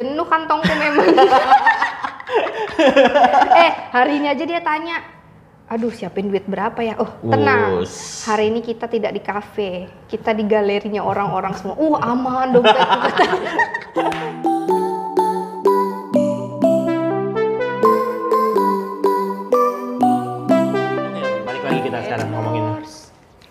Jenuh kantongku memang. eh, hari ini aja dia tanya, aduh siapin duit berapa ya? Oh, tenang. Hari ini kita tidak di kafe, kita di galerinya orang-orang semua. Uh, aman dompetku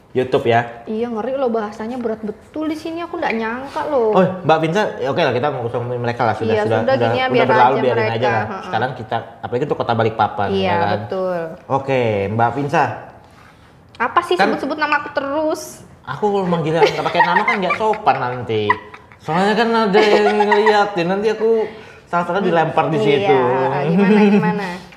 YouTube ya. Iya ngeri loh bahasanya berat betul di sini aku nggak nyangka loh. Oh, Mbak Vinsa, ya oke lah kita ngomongin mereka lah sudah Iya, sudah sudah gini ya, biar berlalu aja biarin mereka, aja lah. Sekarang kita apalagi untuk kota Balikpapan iya ya kan. betul. Oke, Mbak Vinsa, Apa sih Kan- sebut-sebut nama aku terus? aku kalau manggil nggak pakai nama kan nggak sopan nanti. Soalnya kan ada yang ngeliatin nanti aku salah-salah dilempar di situ. Iya, gimana gimana?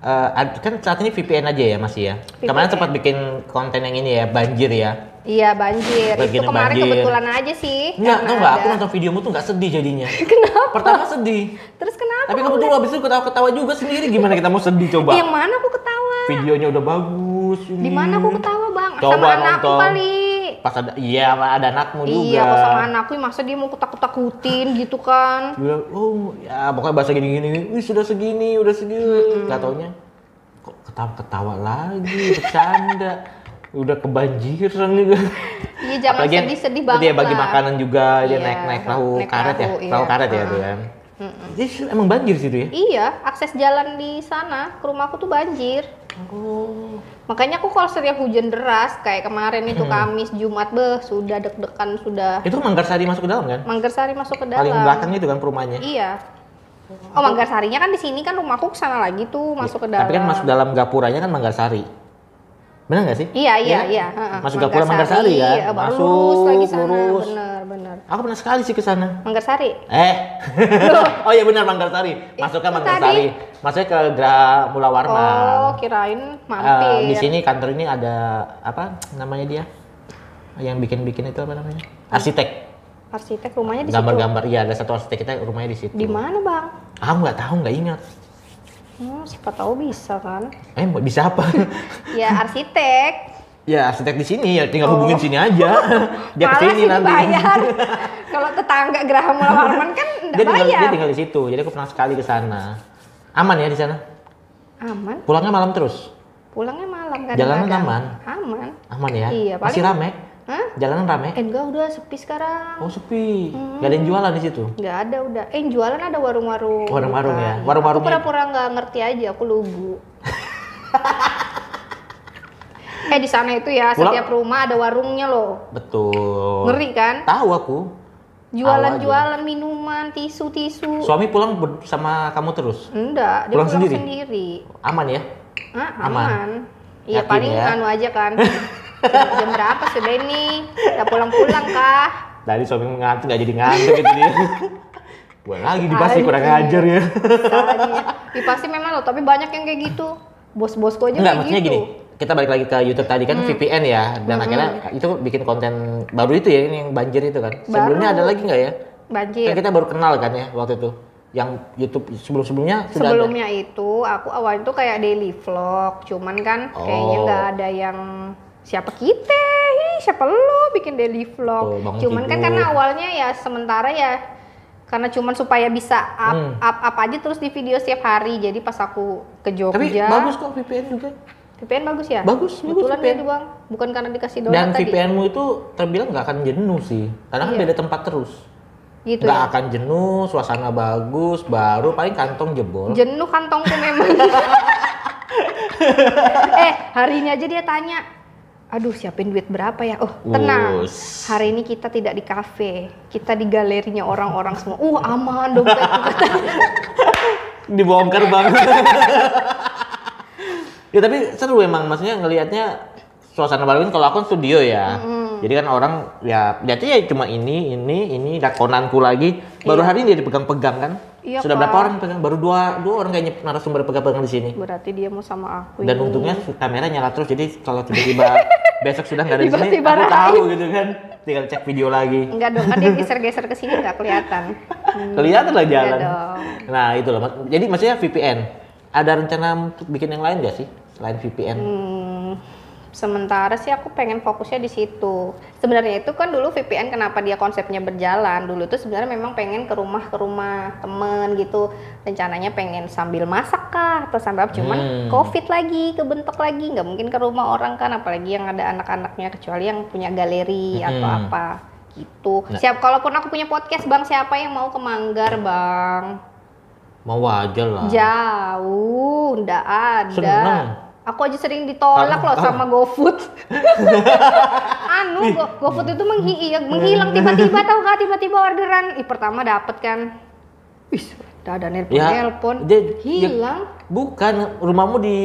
Eh, ad- kan saat ini VPN aja ya masih ya. Kemarin VPN. sempat bikin konten yang ini ya banjir ya. Iya banjir. Begini Itu kemarin banjir. kebetulan aja sih. Enggak, tau nggak? Aku nonton videomu tuh nggak sedih jadinya. Kenapa? Pertama sedih. Terus kenapa? Tapi kamu tuh habis itu ketawa-ketawa juga sendiri. Gimana kita mau sedih coba? Yang mana aku ketawa? Videonya udah bagus. ini. Di mana aku ketawa bang? Coba sama anakku kali. Pas ada, iya ada anakmu juga. Iya, aku sama anakku masa dia mau kutak-kutakutin gitu kan? Dia bilang, oh ya pokoknya bahasa gini-gini. Wih sudah segini, udah segini. Gak taunya, kok ketawa-ketawa lagi, bercanda. Udah kebanjiran juga. Iya jangan sedih-sedih Dia banget bagi lah. makanan juga, dia Iya, naik-naik perahu naik karet ya. perahu, Perahu iya. karet ya tuh kan. Jadi emang banjir situ ya? Iya, akses jalan di sana ke rumahku tuh banjir. Oh. Makanya aku kalau setiap hujan deras kayak kemarin itu Hmm. Kamis, Jumat, beh sudah deg-degan sudah. Itu Manggarsari masuk ke dalam kan? Manggarsari masuk ke dalam. Paling belakang itu kan perumahannya. Iya. Oh, Manggarsarinya kan di sini kan rumahku ke sana lagi tuh masuk ke dalam. Tapi kan masuk dalam gapuranya kan Manggarsari. Benar nggak sih? Iya, iya, kan? iya. heeh. Masuk gapura Manggarsari kan? iya, baru Masuk, lurus lagi sana. lurus. Bener, bener. Aku pernah sekali sih ke sana. Manggarsari. Eh. oh iya benar Manggarsari. Masuknya Itu Manggarsari. Masuknya ke Graha Mula Warman. Oh, kirain mampir. Eh, di sini kantor ini ada apa namanya dia? Yang bikin-bikin itu apa namanya? Arsitek. Arsitek rumahnya di situ. Gambar-gambar. Iya, ada satu arsitek kita rumahnya di situ. Di mana, Bang? Aku nggak tahu, nggak ingat. Hmm, siapa tahu bisa kan? Eh, mau- bisa apa? Ya arsitek. ya, arsitek di sini ya tinggal hubungin sini aja. Dia ke sini sih nanti. dibayar. Kalau tetangga Geraham Mula Warman kan enggak dia tinggal, bayar. dia tinggal di situ. Jadi aku pernah sekali ke sana. Aman ya di sana? Aman. Pulangnya malam terus. Pulangnya malam kan. Jalanan aman? Aman. Aman ya? Iya, Masih paling- rame? Hah? Jalanan rame? Eh enggak udah sepi sekarang. Oh sepi. Gak ada yang jualan di situ. Nggak ada udah. Eh yang jualan ada warung-warung. Warung-warung ya? Bukan. Warung-warungnya- Aku pura-pura nggak ngerti aja, aku lugu. eh di sana itu ya Pulang- setiap rumah ada warungnya loh. Betul. Ngeri kan? Tahu aku. Jualan-jualan minuman, tisu-tisu. Suami pulang bersama kamu terus. Enggak, dia Pulang pulang, sendiri? sendiri. Aman ya? Ah, Aman. aman. Iya paling ya? anu aja kan. Jam berapa sudah ini? Udah pulang-pulang kah? Tadi suami ngantuk nggak jadi ngantuk gitu dia. Gua lagi dipasti kurang Anjing. ajar ya. Ih, pasti memang loh, tapi banyak yang kayak gitu. Bos-bosku aja Enggak, kayak maksudnya gitu. gini. Kita balik lagi ke YouTube tadi kan VPN ya, dan akhirnya itu bikin konten baru itu ya, ini yang banjir itu kan. Sebelumnya ada lagi nggak ya? Kan Banjir. kita baru kenal kan ya waktu itu. Yang YouTube sebelum-sebelumnya sudah ada. Sebelumnya itu aku awalnya tuh kayak daily vlog, cuman kan kayaknya Oh. nggak ada yang siapa kita, Ih, siapa lo bikin daily vlog. Tuh, bangun cuman kan tidur. karena awalnya ya sementara ya karena cuman supaya bisa up, Hmm. up, up aja terus di video setiap hari. Jadi pas aku ke Jogja, Tapi bagus kok VPN juga. VPN bagus ya? Bagus, Kebetulan VPN. ya bang, bukan karena dikasih donat Dan tadi. VPN-mu itu terbilang nggak akan jenuh sih, karena kan Iya. beda tempat terus. Gitu Nggak ya. akan jenuh, suasana bagus, baru paling kantong jebol. Jenuh kantongku memang. eh, hari ini aja dia tanya, aduh siapin duit berapa ya? Oh, tenang. Wus. Hari ini kita tidak di kafe, kita di galerinya orang-orang semua. Uh, aman kata. Dibongkar banget. ya tapi seru emang, maksudnya ngelihatnya suasana baru kan kalau aku kan studio ya. Jadi kan orang ya berarti ya cuma ini, ini, ini dakonanku lagi. Baru hari ini dia dipegang-pegang kan. Iya, Sudah berapa orang pegang? Baru dua, dua orang kayaknya narasumber pegang-pegang di sini. Berarti dia mau sama aku. Dan ini. untungnya kamera nyala terus, jadi kalau tiba-tiba besok sudah nggak ada di sini, Tiba-tiba aku tahu gitu kan. Tinggal cek video lagi. Enggak dong, kan dia geser-geser ke sini nggak kelihatan. Hmm, Kelihatan lah jalan. dong. Nah itu loh. Jadi maksudnya VPN. Ada rencana untuk bikin yang lain nggak sih selain VPN? Hmm, Sementara sih aku pengen fokusnya di situ. Sebenarnya itu kan dulu VPN kenapa dia konsepnya berjalan. Dulu tuh sebenarnya memang pengen ke rumah ke rumah temen gitu. Rencananya pengen sambil masak kah atau sambil apa. Cuman Hmm. COVID lagi, kebentuk lagi, nggak mungkin ke rumah orang kan. Apalagi yang ada anak-anaknya kecuali yang punya galeri atau Hmm. apa gitu. Nah. Siap kalaupun aku punya podcast bang, siapa yang mau ke Manggar bang? Mau aja lah. Jauh, ndak ada. Seneng. Aku aja sering ditolak loh sama GoFood. anu, Go- GoFood itu menghi iya, menghilang tiba-tiba tahu gak tiba-tiba orderan. Ih, pertama dapet kan. Wih, udah ada nelpon Ya, nelpon. dia- Hilang. Bukan, rumahmu di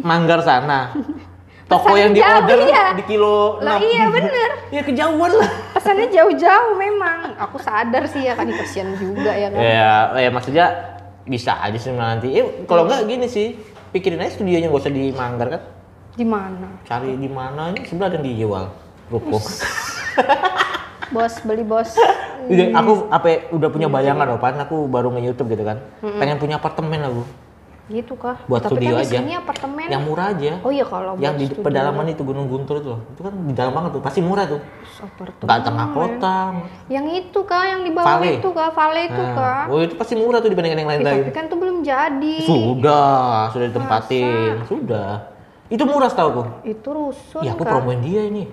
Manggar sana. Toko Pesan yang di order iya. di kilo Lah 6. iya bener. Ya kejauhan lah. Pesannya jauh-jauh memang. Aku sadar sih ya kan kasihan juga ya kan. Ya, ya maksudnya bisa aja sih nanti. Eh, kalau enggak gini sih, pikirin aja studionya nggak usah di Manggar kan. Di mana? Cari di mana ini sebelah ada yang dijual ruko. Bos, beli bos. Aku apa ya, udah punya bayangan loh, pan aku baru nge-YouTube gitu kan. Pengen punya apartemen aku. Gitu kah? Buat Tapi studio kan aja. sini apartemen. Yang murah aja. Oh iya kalau yang di studio. pedalaman itu Gunung Guntur itu loh. Itu kan di dalam banget tuh, pasti murah tuh. apartemen. Enggak tengah kota. Yang itu kah, yang di bawah Vale. itu kah, Vale itu Nah, kah? oh itu pasti murah tuh dibandingkan yang lain-lain. tapi kan tuh belum jadi. Sudah, sudah ditempatin, sudah. Itu murah setahu aku. Itu rusun Ya aku kan? promoin dia ini.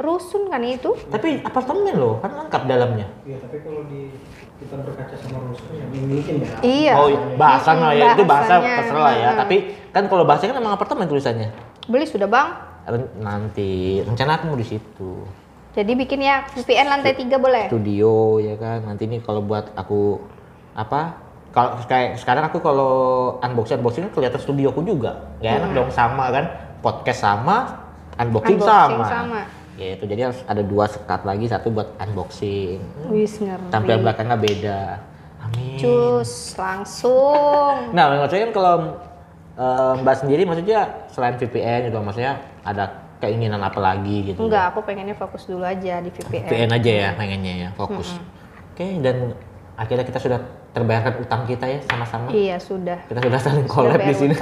Rusun kan itu? Tapi apartemen loh, kan lengkap dalamnya. Iya, tapi kalau di kita berkaca sama rusun yang dimilikin ya. Iya. Oh, iya, bahasa lah ya, itu bahasa terserah ya. Heeh. Tapi kan kalau bahasanya kan emang apartemen tulisannya. beli sudah bang. Nanti rencana aku mau di situ. Jadi bikin ya VPN lantai tiga boleh? Studio ya kan. Nanti ini kalau buat aku apa? Kalau kayak sekarang aku kalau unboxing unboxing kelihatan studioku juga. Gak enak dong sama kan. Podcast sama, unboxing, Unboxing sama. sama. Gitu. Jadi harus ada dua sekat lagi, satu buat unboxing. Wis ngeri. Tampilan belakangnya beda. Amin. Cus, langsung. Nah, maksudnya kan kalau eh, Mbak sendiri maksudnya selain VPN gitu maksudnya ada keinginan apa lagi gitu? Enggak, aku pengennya fokus dulu aja di VPN. VPN aja ya pengennya ya, fokus. Oke, dan akhirnya kita sudah terbayarkan utang kita ya sama-sama. Iya sudah. Kita sudah saling collab di sini.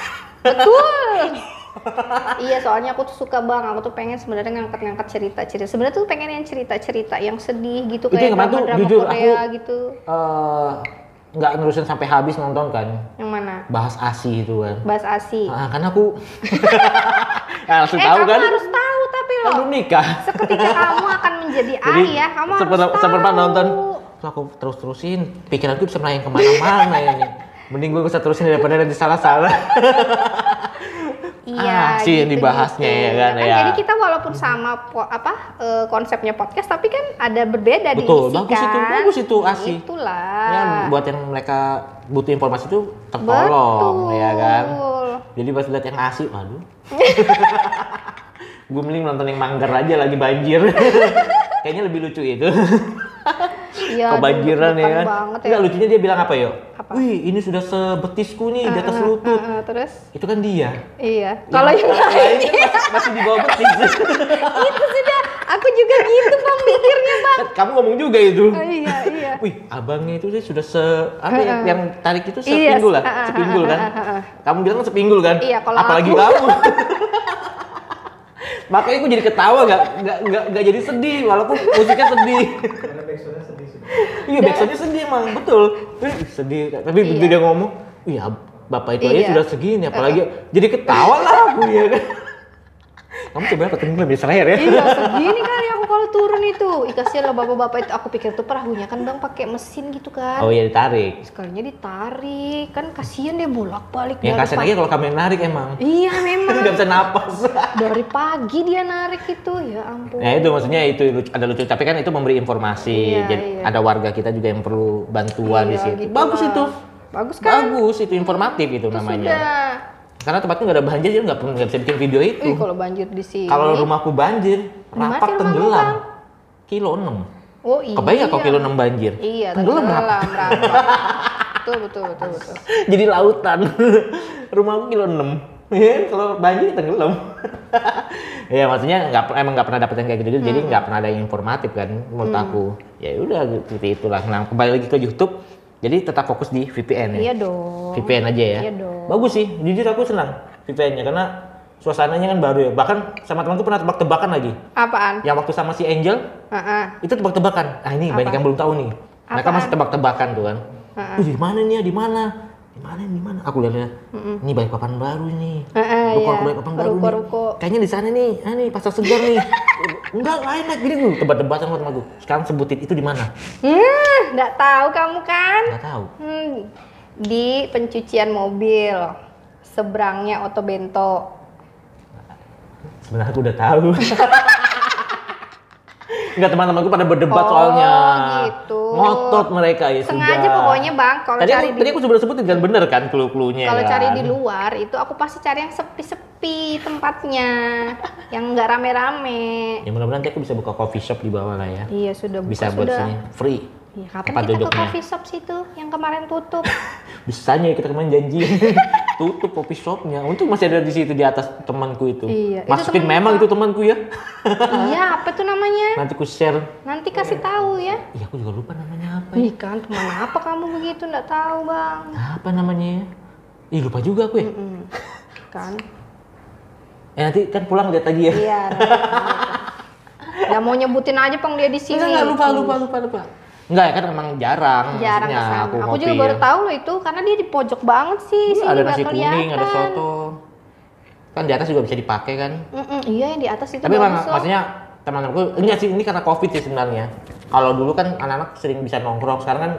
Betul. Iya soalnya aku tuh suka bang aku tuh pengen sebenarnya ngangkat-ngangkat cerita-cerita sebenarnya tuh pengen yang cerita-cerita yang sedih gitu Itu kayak yang kemarin tuh, drama-drama jujur, Korea aku- gitu Eh, nggak nerusin sampai habis nonton kan, yang mana bahas ASI itu kan. bahas asi Ah, kan aku ya, langsung eh tahu kamu kan. harus tahu tapi Kan loh belum nikah. seketika kamu akan menjadi Jadi ayah kamu harus seper- tahu seperempat nonton, terus aku terus terusin, pikiranku bisa melayang ke mana-mana ini. Mending gue bisa terusin daripada nanti salah-salah. Iya, Ah, sih yang dibahasnya ya kan, ya. Jadi kita walaupun sama po- apa eh, konsepnya podcast, tapi kan ada berbeda Betul, diisi bagus kan. itu, bagus itu, ASI. Itulah. Ya, buat yang mereka butuh informasi itu tertolong, ya kan. Betul. Jadi pas lihat yang asik, aduh. gue mending nonton yang manggar aja lagi banjir. Kayaknya lebih lucu itu. Iya, Kebanjiran ya kan. banget ya. Enggak lucunya dia bilang apa? Apa? Wih, ini sudah sebetisku nih di atas lutut. Heeh, terus? Itu kan dia. Iya. Kalau yang lain masih, masih di bawah betis. itu sudah aku juga gitu bang mikirnya bang. Kan Kamu ngomong juga itu. Oh, iya iya. Wih, abangnya itu sih sudah se apa ya, yang tarik itu Iya, sepinggul lah, ah, ah, sepinggul kan. Kamu bilang kan sepinggul kan? Iya, kalau Apalagi aku- kamu. Makanya aku jadi ketawa nggak nggak nggak nggak jadi sedih walaupun musiknya sedih. Karena backsoundnya sedih sih. iya, backsoundnya sedih emang betul. Ih, sedih. Tapi begitu Iya. dia ngomong, iya bapak itu aja Iya. sudah segini, apalagi jadi ketawa lah aku ya kan. Kamu coba apa tenggelam di selayar ya? Iya segini kali aku kalau turun itu. Ih kasihan lah bapak-bapak itu. Aku pikir tuh perahunya kan bang pakai mesin gitu kan. Oh iya ditarik. Sekalinya ditarik kan kasihan dia bolak-balik Ya dari kasihan pagi. aja kalau kamu yang narik emang. Iya memang. Nggak bisa napas. dari pagi dia narik itu ya ampun. Nah itu maksudnya itu lucu- ada lucu tapi kan itu memberi informasi. Iya, Jadi iya. ada warga kita juga yang perlu bantuan di Iya, situ. gitu Bagus lah. itu. Bagus kan? Bagus itu informatif itu Itu namanya. Sudah. Karena tempatku nggak ada banjir jadi nggak nggak bisa bikin video itu. Ih kalau banjir di sini. Kalau rumahku banjir, rapat tenggelam. Kilo 6. Oh iya. Kebayang kalau kilo 6 banjir? Iya, tenggelam rapat. betul, betul, betul, betul. Jadi lautan. rumahku kilo 6. Ya, kalau banjir tenggelam. ya maksudnya nggak emang nggak pernah dapet yang kayak gitu jadi Hmm. nggak pernah ada yang informatif kan menurut aku ya udah seperti itulah nah kembali lagi ke YouTube jadi tetap fokus di VPN ya Iya dong. VPN aja ya Iya dong. bagus sih jujur aku senang VPN-nya karena suasananya kan baru ya. Bahkan sama temanku pernah tebak-tebakan lagi. Apaan? Yang waktu sama si Angel Heeh. itu tebak-tebakan. Ah ini banyak Apa? yang belum tahu nih. Mereka Apaan? masih tebak-tebakan tuh kan. Wih, di mana nih ya? Di mana? Di mana? Di mana? Aku lihat lihat. Ini baik papan baru ini. Heeh, Ruko iya. baik papan baru nih. Ruko-ruko. Kayaknya di sana nih. Ah nih pasar segar nih. Enggak, lain naik gini tuh. Tebak-tebakan sama temanku. Sekarang sebutin itu di mana? Hmm, nggak tahu kamu kan? Enggak tahu. Hmm, di pencucian mobil seberangnya Oto Bento. Sebenarnya aku udah tahu. Enggak teman-temanku pada berdebat Oh, soalnya. gitu. Ngotot mereka ya Sengaja sudah. pokoknya bang, kalau Tadi cari aku, di tadi aku sudah sebutin dengan bener kan clue-cluenya kalau kan? cari di luar itu aku pasti cari yang sepi-sepi tempatnya, yang nggak rame-rame. Ya mudah-mudahan aku bisa buka coffee shop di bawah lah ya. Iya sudah buka Bisa buat sudah. sini free. Iya, kapan Tempat kita ke duduknya. coffee shop situ yang kemarin tutup? Bisanya kita kemarin janji tutup coffee shopnya. Untung masih ada di situ di atas temanku itu. Iya, itu Masukin temen memang apa? itu temanku ya. iya, apa tuh namanya? Nanti ku share. Nanti kasih tahu ya. Iya aku juga lupa namanya apa ya. Ih kan, teman apa kamu begitu nggak tahu bang? Apa namanya ya? Ih lupa juga aku ya. Mm, kan? Eh nanti kan pulang lihat lagi ya. Iya. Nggak mau nyebutin aja pang dia di sini. Enggak, lupa, lupa, lupa, lupa. Enggak ya kan emang jarang. Jarang ke sana. Aku, Aku, juga baru ya. tahu loh itu karena dia di pojok banget sih. Iya, sini ada nasi kuning, ada kelihatan. soto. Kan di atas juga bisa dipakai kan. Mm-mm, iya yang di atas itu Tapi emang maksudnya teman-temanku enggak sih ini karena covid sih sebenarnya. Kalau dulu kan anak-anak sering bisa nongkrong, sekarang kan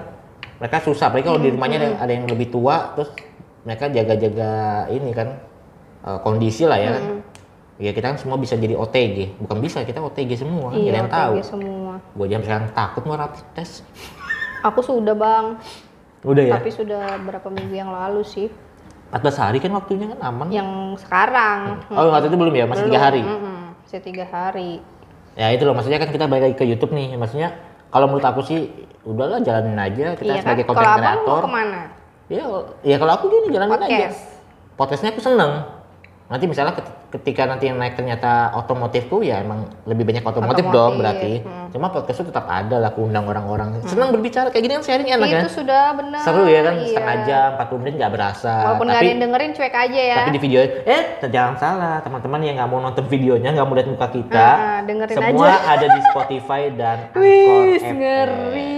mereka susah. Apalagi kalau di rumahnya ada, ada yang lebih tua, terus mereka jaga-jaga ini kan eh, kondisi lah ya kan. Ya kita kan semua bisa jadi OTG, bukan bisa kita OTG semua, kan Iya, ada yang tahu. OTG semua. Gue jam sekarang takut mau rapid test. Aku sudah bang, Udah ya. tapi sudah berapa minggu yang lalu sih. 14 hari kan waktunya kan aman. Yang sekarang. Oh waktu itu belum ya, masih tiga hari. mm-mm, Masih tiga hari. Ya itu loh maksudnya kan kita balik lagi ke YouTube nih. Maksudnya kalau menurut aku sih udahlah jalanin aja kita iya kan? sebagai abang mau creator. ke mana? Ya, ya kalau aku gini jalanin aja. Podcast. Podcastnya aku seneng. Nanti misalnya ketika nanti yang naik ternyata otomotifku ya emang lebih banyak otomotif, Otomotif, dong berarti. hmm. Cuma podcast itu tetap ada lah aku undang orang-orang. Senang berbicara kayak gini kan sharing enak itu kan. sudah benar. Seru ya kan iya. setengah jam, 40 menit nggak berasa. Walaupun nggak ada yang dengerin cuek aja ya. tapi di video eh jangan salah teman-teman yang nggak mau nonton videonya nggak mau lihat muka kita Ah, dengerin semua aja. ada di Spotify dan Anchor Wih, ngeri.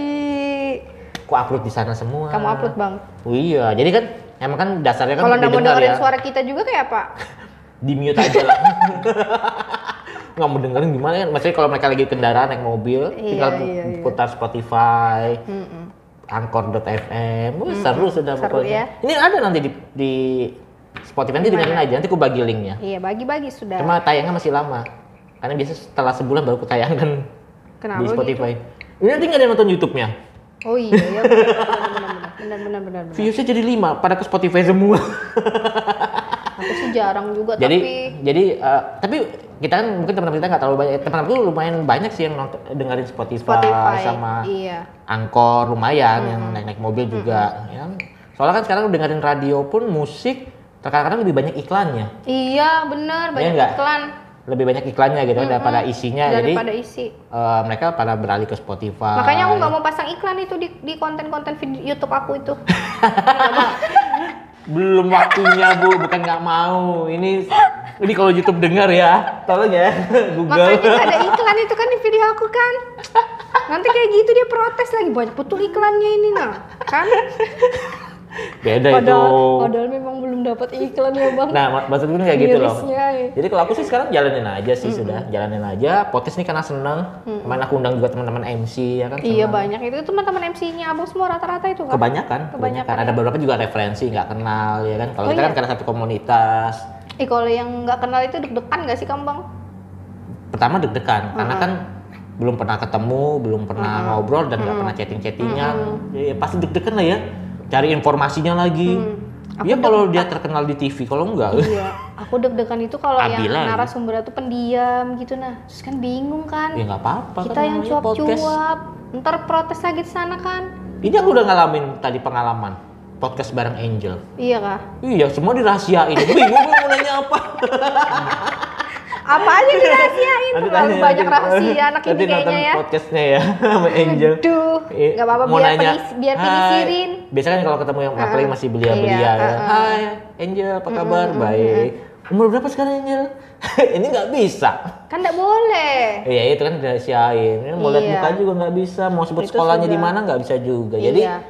Aku upload di sana semua. Kamu upload bang. Oh, iya, jadi kan emang kan dasarnya kan Kalau nggak mau dengerin ya. suara kita juga kayak apa? Di mute aja lah. nggak mau dengerin gimana kan? Maksudnya kalau mereka lagi kendaraan naik mobil, Iya, tinggal iya, iya. putar Spotify, Mm-mm. Anchor.fm, Wih, seru sudah seru pokoknya. ya. Ini ada nanti di, di Spotify nanti dengerin aja, nanti aku bagi linknya. Iya bagi-bagi sudah. Cuma tayangnya masih lama. Karena biasa setelah sebulan baru aku tayangkan Kenapa di gitu? Spotify. Ini nanti nggak ada nonton YouTube-nya. Oh iya, iya benar benar benar benar benar. benar. Viewsnya jadi lima, pada ke Spotify semua. Aku sih jarang juga jadi tapi jadi eh, tapi kita kan mungkin teman-teman kita nggak terlalu banyak. Teman-teman tuh lumayan banyak sih yang nonton, dengerin Spotify, Spotify sama iya. Angkor lumayan yang naik-naik mobil juga. Ya. Soalnya kan sekarang dengerin radio pun musik terkadang lebih banyak iklannya, Iya benar banyak nggak? iklan lebih banyak iklannya gitu daripada isinya. Jadi daripada isi. eh, mereka pada beralih ke Spotify. Makanya aku nggak mau pasang iklan itu di di konten-konten video YouTube aku itu. Belum waktunya bu, bukan nggak mau. Ini ini kalau YouTube dengar ya, tolong ya Google. Makanya nggak ada iklan itu kan di video aku kan. Nanti kayak gitu dia protes lagi banyak betul iklannya ini nah kan. Beda Padahal, itu. padahal memang belum dapat iklan ya bang. Nah, mak- maksud gue kayak gitu loh. Ya. Jadi kalau aku sih sekarang jalanin aja sih sudah, jalanin aja. Podcast ini karena seneng. Kemarin aku undang juga teman-teman MC ya kan. Iya seneng. banyak itu teman-teman MC-nya abang semua rata-rata itu kan. Kebanyakan, kebanyakan. Ada beberapa juga referensi nggak kenal ya kan. Kalau Oh, kita kan iya? karena satu komunitas. Eh kalau yang nggak kenal itu deg-degan nggak sih kamu bang? Pertama deg-degan karena kan belum pernah ketemu, belum pernah ngobrol dan nggak pernah chatting-chattingan. Ya, pasti deg-degan lah ya. Cari informasinya lagi. Ya kalau dia terkenal di TV, kalau enggak Iya, aku deg-degan itu kalau yang narasumbernya tuh pendiam gitu nah. Terus kan bingung kan. ya nggak apa-apa. Kita kan yang cuap-cuap, ntar protes lagi sana kan. Ini aku udah ngalamin tadi pengalaman podcast bareng Angel. Iya kah? Iya, semua dirahasiain. Bingung mau nanya apa. Apa aja dirahasiain? Terlalu banyak rahasia anak ini kayaknya ya. podcastnya ya sama Angel. Aduh, Eh, nggak apa-apa biar nanya, penis- biar penisirin. Biasanya kan kalau ketemu yang apalagi masih belia-belia Iya, ya. uh-uh. Hai, Angel, apa kabar? Baik. umur berapa sekarang Angel? ini nggak bisa. Kan nggak boleh. Iya itu kan dirahasiain. Ini mau lihat Iya. muka juga nggak bisa. Mau sebut Itu sekolahnya di mana nggak bisa juga. Jadi iya.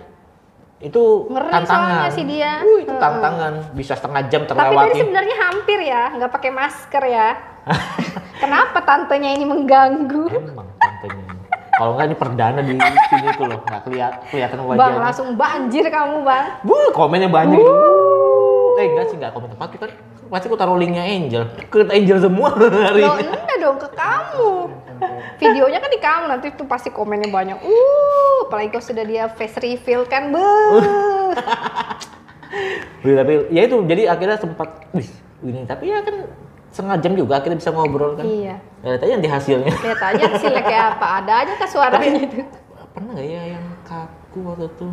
Itu Ngeri tantangan. sih dia. Uh, itu tantangan. Bisa setengah jam Tapi tadi terlewati. sebenarnya hampir ya, nggak pakai masker ya. Kenapa tantenya ini mengganggu? Emang tantenya. ini. Kalau nggak ini perdana di sini tuh loh, nggak kelihatan kelihatan Bang, wajahnya. langsung banjir kamu, Bang. Bu, komennya banyak. Uh. Eh enggak sih, enggak komen tempat kan. Pasti aku taruh linknya Angel. Ke Angel semua hari Loh, ini. enggak dong ke kamu. Videonya kan di kamu, nanti tuh pasti komennya banyak. Uh, apalagi kalau sudah dia face reveal kan. Wih, tapi ya itu jadi akhirnya sempat wih ini tapi ya kan setengah jam juga akhirnya bisa ngobrol kan. Iya. Ya, lihat aja nanti hasilnya. Lihat aja hasilnya kayak apa. Ada aja ke suaranya itu. Pernah nggak ya yang kaku waktu itu?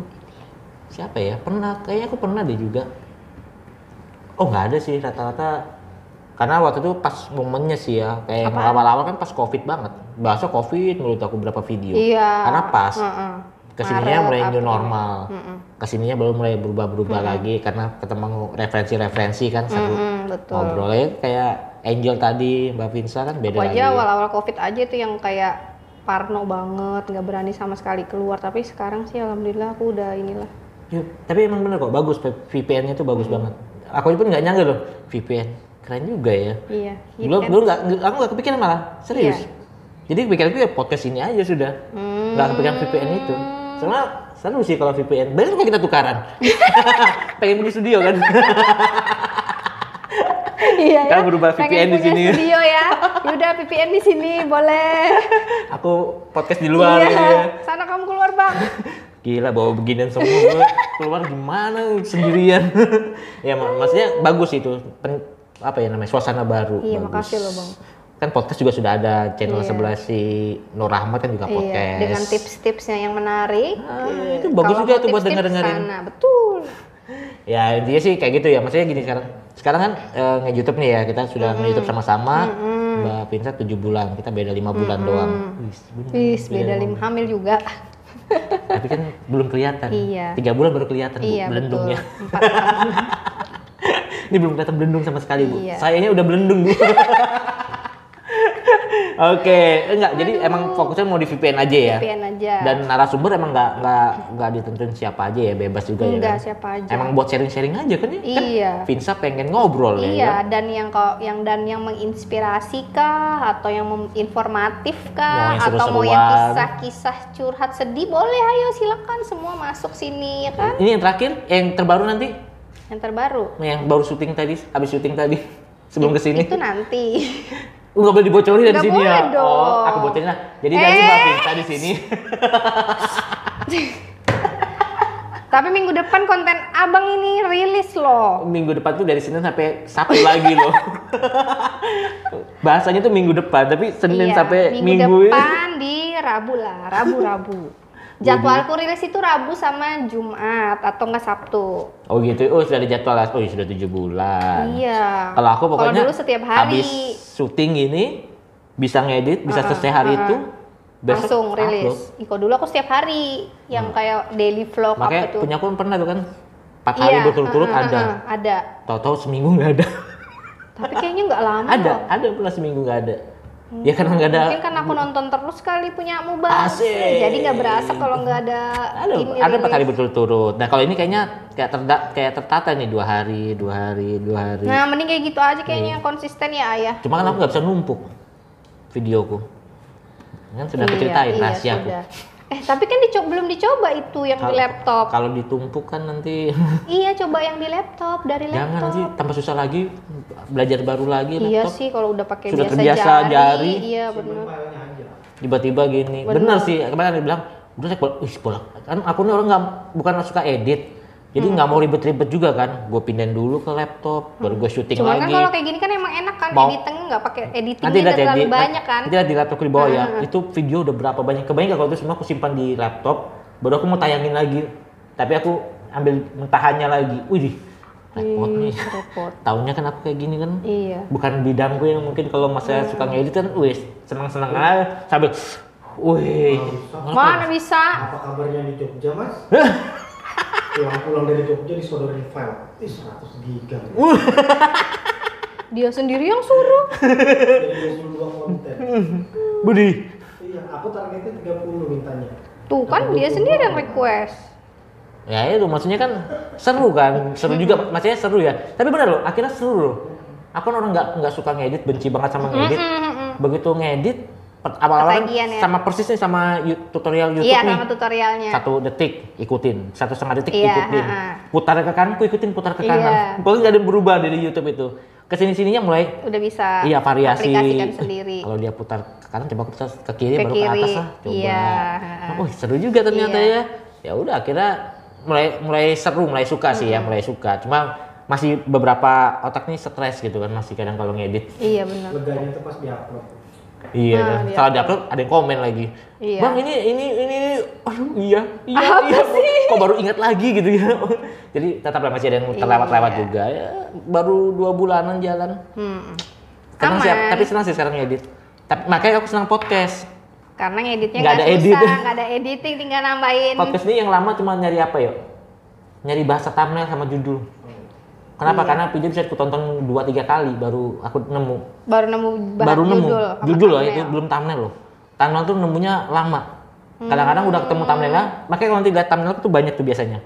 Siapa ya? Pernah, kayaknya aku pernah deh juga. Oh nggak ada sih rata-rata karena waktu itu pas momennya sih ya kayak Apaan? awal-awal kan pas covid banget bahasa covid menurut aku berapa video Iya. karena pas Heeh. ke sininya Maret, mulai new normal Mm-mm. ke sininya baru mulai berubah-berubah lagi karena ketemu referensi-referensi kan seru Mm-mm, betul. ngobrolnya kayak Angel tadi Mbak Vinsa kan beda Aku lagi aja awal-awal covid aja tuh yang kayak parno banget, nggak berani sama sekali keluar. Tapi sekarang sih alhamdulillah aku udah inilah. Yuk, tapi emang bener kok bagus VPN-nya tuh bagus banget aku pun nggak nyangka loh VPN keren juga ya Iya. gitu dulu kan. dulu nggak aku nggak kepikiran malah serius Iya. jadi pikiranku ya podcast ini aja sudah Hmm. nggak kepikiran VPN itu soalnya seru sih kalau VPN bener kok kita tukaran pengen punya studio kan iya Kan berubah Pengen VPN di punya sini. Studio ya. Yaudah VPN di sini boleh. aku podcast di luar iya. ya. Sana kamu keluar bang. Gila bawa beginian semua keluar gimana sendirian. ya mak maksudnya bagus itu. Pen- apa ya namanya suasana baru. Iya, bagus. makasih loh, Bang. Kan podcast juga sudah ada channel Iya. sebelah si Nur Rahmat kan juga podcast. Iya. Dengan tips-tipsnya yang menarik. Ah, itu bagus Kalau juga tuh buat tips-tips denger-dengerin. sana, Betul. Ya intinya sih kayak gitu ya. Maksudnya gini sekarang. Sekarang kan eh, nge-YouTube nih ya. Kita sudah nge-YouTube sama-sama. Mbak Pinsa 7 bulan. Kita beda lima bulan doang. Wih, beda lim hamil juga. Tapi kan belum kelihatan. Iya. Tiga bulan baru kelihatan Bu, iya betul. belendungnya. Ini belum kelihatan belendung sama sekali bu. Iya. Sayanya udah belendung bu. Oke, enggak. Jadi emang fokusnya mau di VPN aja ya. VPN aja. Dan narasumber emang nggak nggak nggak ditentuin siapa aja ya, bebas juga ya. Enggak kan? siapa aja. Emang buat sharing-sharing aja kan ya? Kan Iya. Vinsa pengen ngobrol ya. Iya, kan? dan yang kok yang dan yang menginspirasi kah atau yang informatif Mau kah yang atau mau yang kisah-kisah curhat sedih boleh ayo silakan semua masuk sini ya kan. Ini yang terakhir, yang terbaru nanti, Yang terbaru. yang baru syuting tadi, habis syuting tadi, sebelum ke sini. Itu nanti. Nggak boleh dibocorin dari sini ya. boleh dong. Oh, aku bocorin lah. Jadi Eh. Mbak Vinsa di sini. Tapi minggu depan konten Abang ini rilis loh. minggu depan tuh dari Senin sampai Sabtu lagi loh. Bahasanya tuh minggu depan, tapi Senin Iya, sampai minggu, minggu, depan di Rabu lah, Rabu-Rabu. Jadwalku rilis itu Rabu sama Jumat atau enggak Sabtu. Oh gitu. Oh sudah ada jadwal. Oh sudah tujuh bulan. Iya. Kalau aku pokoknya dulu setiap hari habis syuting ini bisa ngedit, bisa selesai hari itu besok langsung upload. rilis. Iko dulu aku setiap hari yang kayak daily vlog Makanya apa tuh. punya aku pernah tuh kan empat hari Iya, berturut-turut uh, uh, ada. uh, ada. Tahu-tahu seminggu nggak ada. Tapi kayaknya nggak lama. ada, loh. ada pernah seminggu nggak ada. Ya karena nggak ada. Mungkin kan aku nonton terus kali punya mu. Asik. Jadi nggak berasa kalau nggak ada. ada ini ada empat hari berturut-turut. Nah kalau ini kayaknya kayak terda, kayak tertata nih dua hari, dua hari, dua hari. Nah mending kayak gitu aja kayaknya Iya. konsisten ya ayah. Cuma kan aku nggak bisa numpuk videoku. Kan sudah aku ceritain iya, rahasiaku. sudah. Eh tapi kan dico- belum dicoba itu yang di Kalau- laptop. Kalau ditumpuk kan nanti Iya coba yang di laptop dari jangan laptop. nanti tambah susah lagi belajar baru lagi Iya laptop. sih kalau udah pakai Sudah biasa terbiasa jari, jari. Iya benar. Tiba-tiba gini. Bener. Bener sih. Kemarin yang bilang udah saya bolak. Kan aku nih orang nggak bukan suka edit. Jadi Hmm. nggak mau ribet-ribet juga kan. Gue pindahin dulu ke laptop, baru gue syuting Cuman kan lagi. kalau kayak gini kan emang enak kan Mau- editingnya nggak pakai editingnya nanti lihat ya terlalu di, banyak kan. nanti lihat di laptop di bawah ya itu video udah berapa banyak kebayang nggak kalau itu semua aku simpan di laptop baru aku mau tayangin lagi tapi aku ambil mentahannya lagi wih repot nih Ih, repot. tahunnya kan aku kayak gini kan Iya. bukan bidangku yang mungkin kalau mas saya suka ngedit kan wih senang-senang aja sambil wih Mana bisa? Apa kabarnya di Jogja mas? Pulang-pulang dari Jogja disodorin file. Ih 100 giga. Dia sendiri yang suruh. Jadi 22 konten. Budi. Iya, aku targetnya 30 mintanya. Tuh kan dia sendiri yang request. Ya itu maksudnya kan seru kan, seru juga maksudnya seru ya. Tapi benar loh, akhirnya seru loh. Aku kan orang nggak nggak suka ngedit, benci banget sama ngedit. Begitu ngedit, awal-awal kan ya. sama persis nih sama tutorial YouTube Iya nih. sama tutorialnya. Satu detik ikutin, satu setengah detik Iya, ikutin, ha-ha. putar ke kanan, ku ikutin, putar ke kanan. Iya. Pokoknya nggak ada yang berubah dari YouTube itu. Ke sini sininya mulai Udah bisa iya variasi. aplikasikan sendiri. Kalau dia putar ke kanan, coba putar ke kiri, Ke baru ke atas lah. Coba. Iya. Oh seru juga ternyata Iya. ya. Ya udah akhirnya mulai mulai seru, mulai suka sih ya, mulai suka. Cuma masih beberapa otak nih stres gitu kan masih kadang kalau ngedit. Iya benar. Leganya tuh pas diupload. Iya, Nah, dia salah diupload ada yang komen lagi. Iya. Bang ini ini ini aduh iya iya Apa iya kok baru ingat lagi gitu ya. Jadi tetaplah masih ada yang terlewat-lewat Iya. juga ya. Baru dua bulanan jalan. Hmm. Senang sih, Aman. tapi senang sih sekarang ngedit. Tapi makanya aku senang podcast. Karena ngeditnya Nggak ada edit. susah, nggak ada editing, tinggal nambahin. Podcast ini yang lama cuma nyari apa yuk? Nyari bahasa thumbnail sama judul. Kenapa? Iya. Karena video bisa aku tonton 2-3 kali baru aku nemu. Baru nemu bahan baru nemu judul. judul loh itu belum thumbnail loh. Thumbnail tuh nemunya lama. Hmm. Kadang-kadang udah ketemu thumbnailnya, makanya kalau nanti lihat thumbnail tuh banyak tuh biasanya.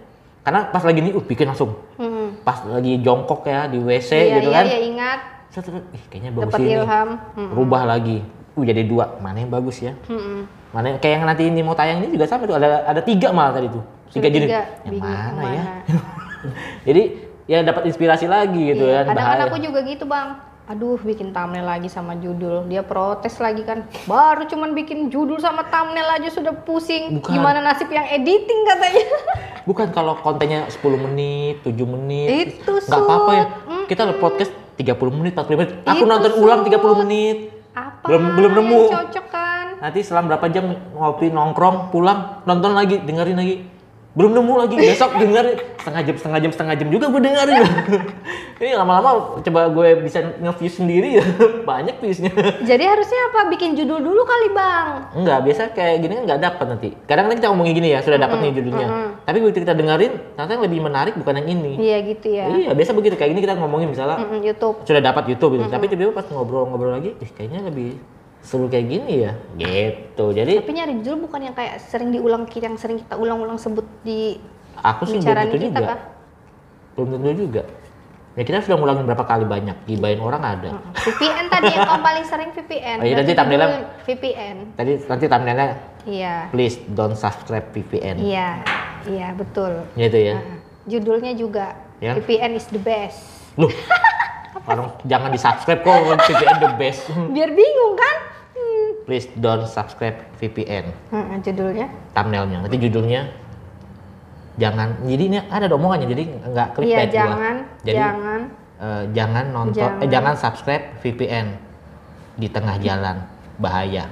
Karena pas lagi nih, uh bikin langsung. Hmm. Pas lagi jongkok ya di WC Iya, gitu iya, kan. iya, ingat. Set, Ih, kayaknya bagus Dapat ini. ilham. Hmm. Rubah lagi. Uh jadi dua. Mana yang bagus ya? Hmm. Mana yang- kayak yang nanti ini mau tayang ini juga sama tuh ada ada tiga malah tadi tuh. Tiga tiga. Yang Bingung mana yang ya? mana. jadi ya dapat inspirasi lagi gitu Iya, kan. Kadang bahaya. aku juga gitu bang. Aduh bikin thumbnail lagi sama judul. Dia protes lagi kan. Baru cuman bikin judul sama thumbnail aja sudah pusing. Bukan. Gimana nasib yang editing katanya. Bukan kalau kontennya 10 menit, 7 menit. Itu, nggak apa-apa ya. Kita live podcast 30 menit, 40 menit. Aku Itu, nonton ulang Sud. 30 menit. Apa? Belum- belum nemu. Cocok kan. Nanti selang berapa jam ngopi nongkrong, pulang, nonton lagi, dengerin lagi. Belum nemu lagi, besok dengerin setengah jam, setengah jam, setengah jam juga gue dengerin. Ini lama-lama coba gue bisa nge-view sendiri ya. Banyak viewsnya. Jadi harusnya apa? Bikin judul dulu kali bang. Enggak, biasa kayak gini kan nggak dapat nanti. Kadang kan kita ngomongin gini ya, sudah dapat nih judulnya. Tapi begitu kita dengerin, ternyata yang lebih menarik bukan yang ini. Iya gitu ya. Iya, biasa begitu. Kayak gini kita ngomongin misalnya Mm-mm, YouTube. sudah dapat YouTube gitu. Tapi tiba-tiba pas ngobrol-ngobrol lagi, ih kayaknya lebih seru kayak gini ya. Gitu. Jadi Tapi nyari judul bukan yang kayak sering diulang yang sering kita ulang-ulang sebut di aku sih belum tentu kita juga. kah? Belum tentu juga. Ya kita sudah ngulangin berapa kali banyak, gibain orang ada. VPN tadi yang kamu paling sering VPN. Oh iya, nanti thumbnailnya- VPN. Tadi nanti thumbnailnya Iya. please don't subscribe VPN. Iya. Iya, betul. Gitu ya. Nah, judulnya juga Ya. VPN is the best. Loh. Orang jangan di-subscribe kok VPN the best. Biar bingung kan? Hmm. Please don't subscribe VPN. Nah, judulnya. thumbnailnya nanti judulnya jangan jadi ini ada omongannya jadi nggak Iya, clickbait gua. jangan jadi jangan eh, jangan nonton Jangan. eh jangan subscribe VPN di tengah jalan bahaya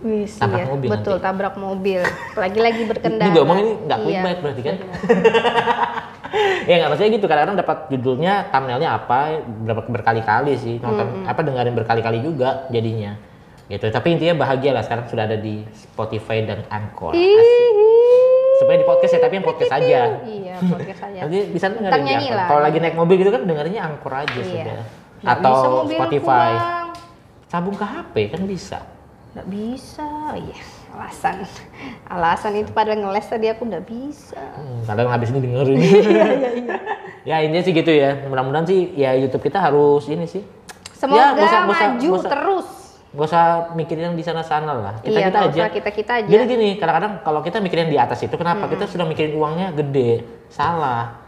Wis, Tabrak iya, mobil betul nanti. tabrak mobil. Lagi-lagi berkendara. Ini gua omong ini nggak Iya, clickbait berarti kan? benar. ya nggak maksudnya gitu kadang-kadang dapat judulnya thumbnailnya apa berapa berkali-kali sih nonton apa dengerin berkali-kali juga jadinya gitu tapi intinya bahagia lah sekarang sudah ada di Spotify dan Anchor sebenarnya di podcast ya tapi yang podcast aja Iya, podcast aja. Nanti bisa dengerin di Anchor. Kalau lagi naik mobil gitu kan dengerinnya Anchor aja Iya. sudah. Nggak Atau Spotify. Sabung ke HP kan bisa. Nggak bisa, iya. Alasan, alasan itu pada ngeles tadi aku nggak bisa. Hmm, kadang habis ini dengerin. Iya, ya intinya sih gitu ya. Mudah-mudahan sih ya YouTube kita harus ini sih. Semoga Ya, nggak usah- maju usah- terus. Gak usah mikirin yang di sana-sana lah. Kita Iya, kita aja. usah kita-kita aja. Jadi gini, kadang-kadang kalau kita mikirin di atas itu kenapa? Kita sudah mikirin uangnya gede. Salah.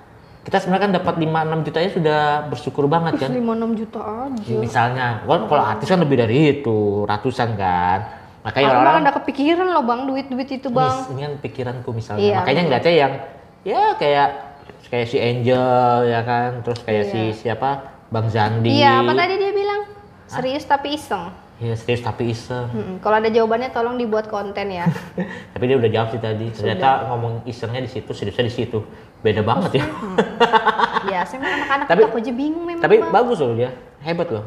Kita sebenarnya kan dapat 5 6 juta ya sudah bersyukur banget kan. 5-6 juta aja. Misalnya, kan kalau artis kan lebih dari itu, ratusan kan. Makanya Aku orang-orang nggak kepikiran loh bang, duit-duit itu bang. Mis, ini kan pikiranku misalnya. Iya, Makanya ngeliatnya yang ya kayak kayak si Angel ya kan, terus kayak si siapa Bang Zandi. Iya, apa tadi dia bilang? Serius tapi iseng. Iya serius tapi iseng. Mm-mm. Kalau ada jawabannya tolong dibuat konten ya. tapi dia udah jawab sih tadi. Ternyata ngomong isengnya di situ, seriusnya di situ. Beda banget ya. Biasa memang anak-anak Tapi- aku aja bingung memang. tapi Bang. bagus loh dia, hebat loh.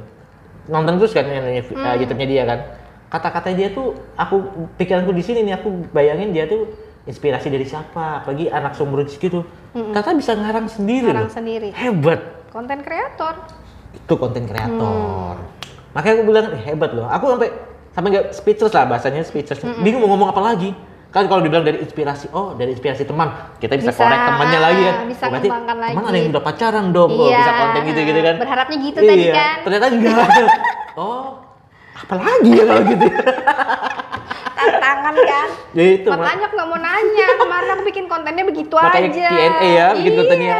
Nonton terus kan uh, Hmm. YouTube-nya dia kan. Kata-kata dia tuh, aku pikiranku di sini nih, aku bayangin dia tuh inspirasi dari siapa, apalagi anak seumur rezeki tuh. Kata bisa ngarang sendiri Orang loh. sendiri. Hebat. Konten kreator. itu konten kreator. Hmm. Makanya aku bilang "Eh, hebat loh. Aku sampai sampai nggak speechless lah bahasanya speechless. Hmm, Bingung mau ngomong apa lagi. Kan kalau dibilang dari inspirasi, oh dari inspirasi teman, kita bisa, Bisa, korek temannya lagi kan. bisa Oh, berarti teman lagi. ada yang udah pacaran dong, oh, bisa konten gitu-gitu kan. Berharapnya gitu tadi Iya, kan. Ternyata enggak. oh, apalagi ya kalau gitu. Tantangan kan. ya itu Mak. Makanya aku nggak mau nanya. Kemarin aku bikin kontennya begitu Makanya aja. Q&A ya bikin Iya. kontennya.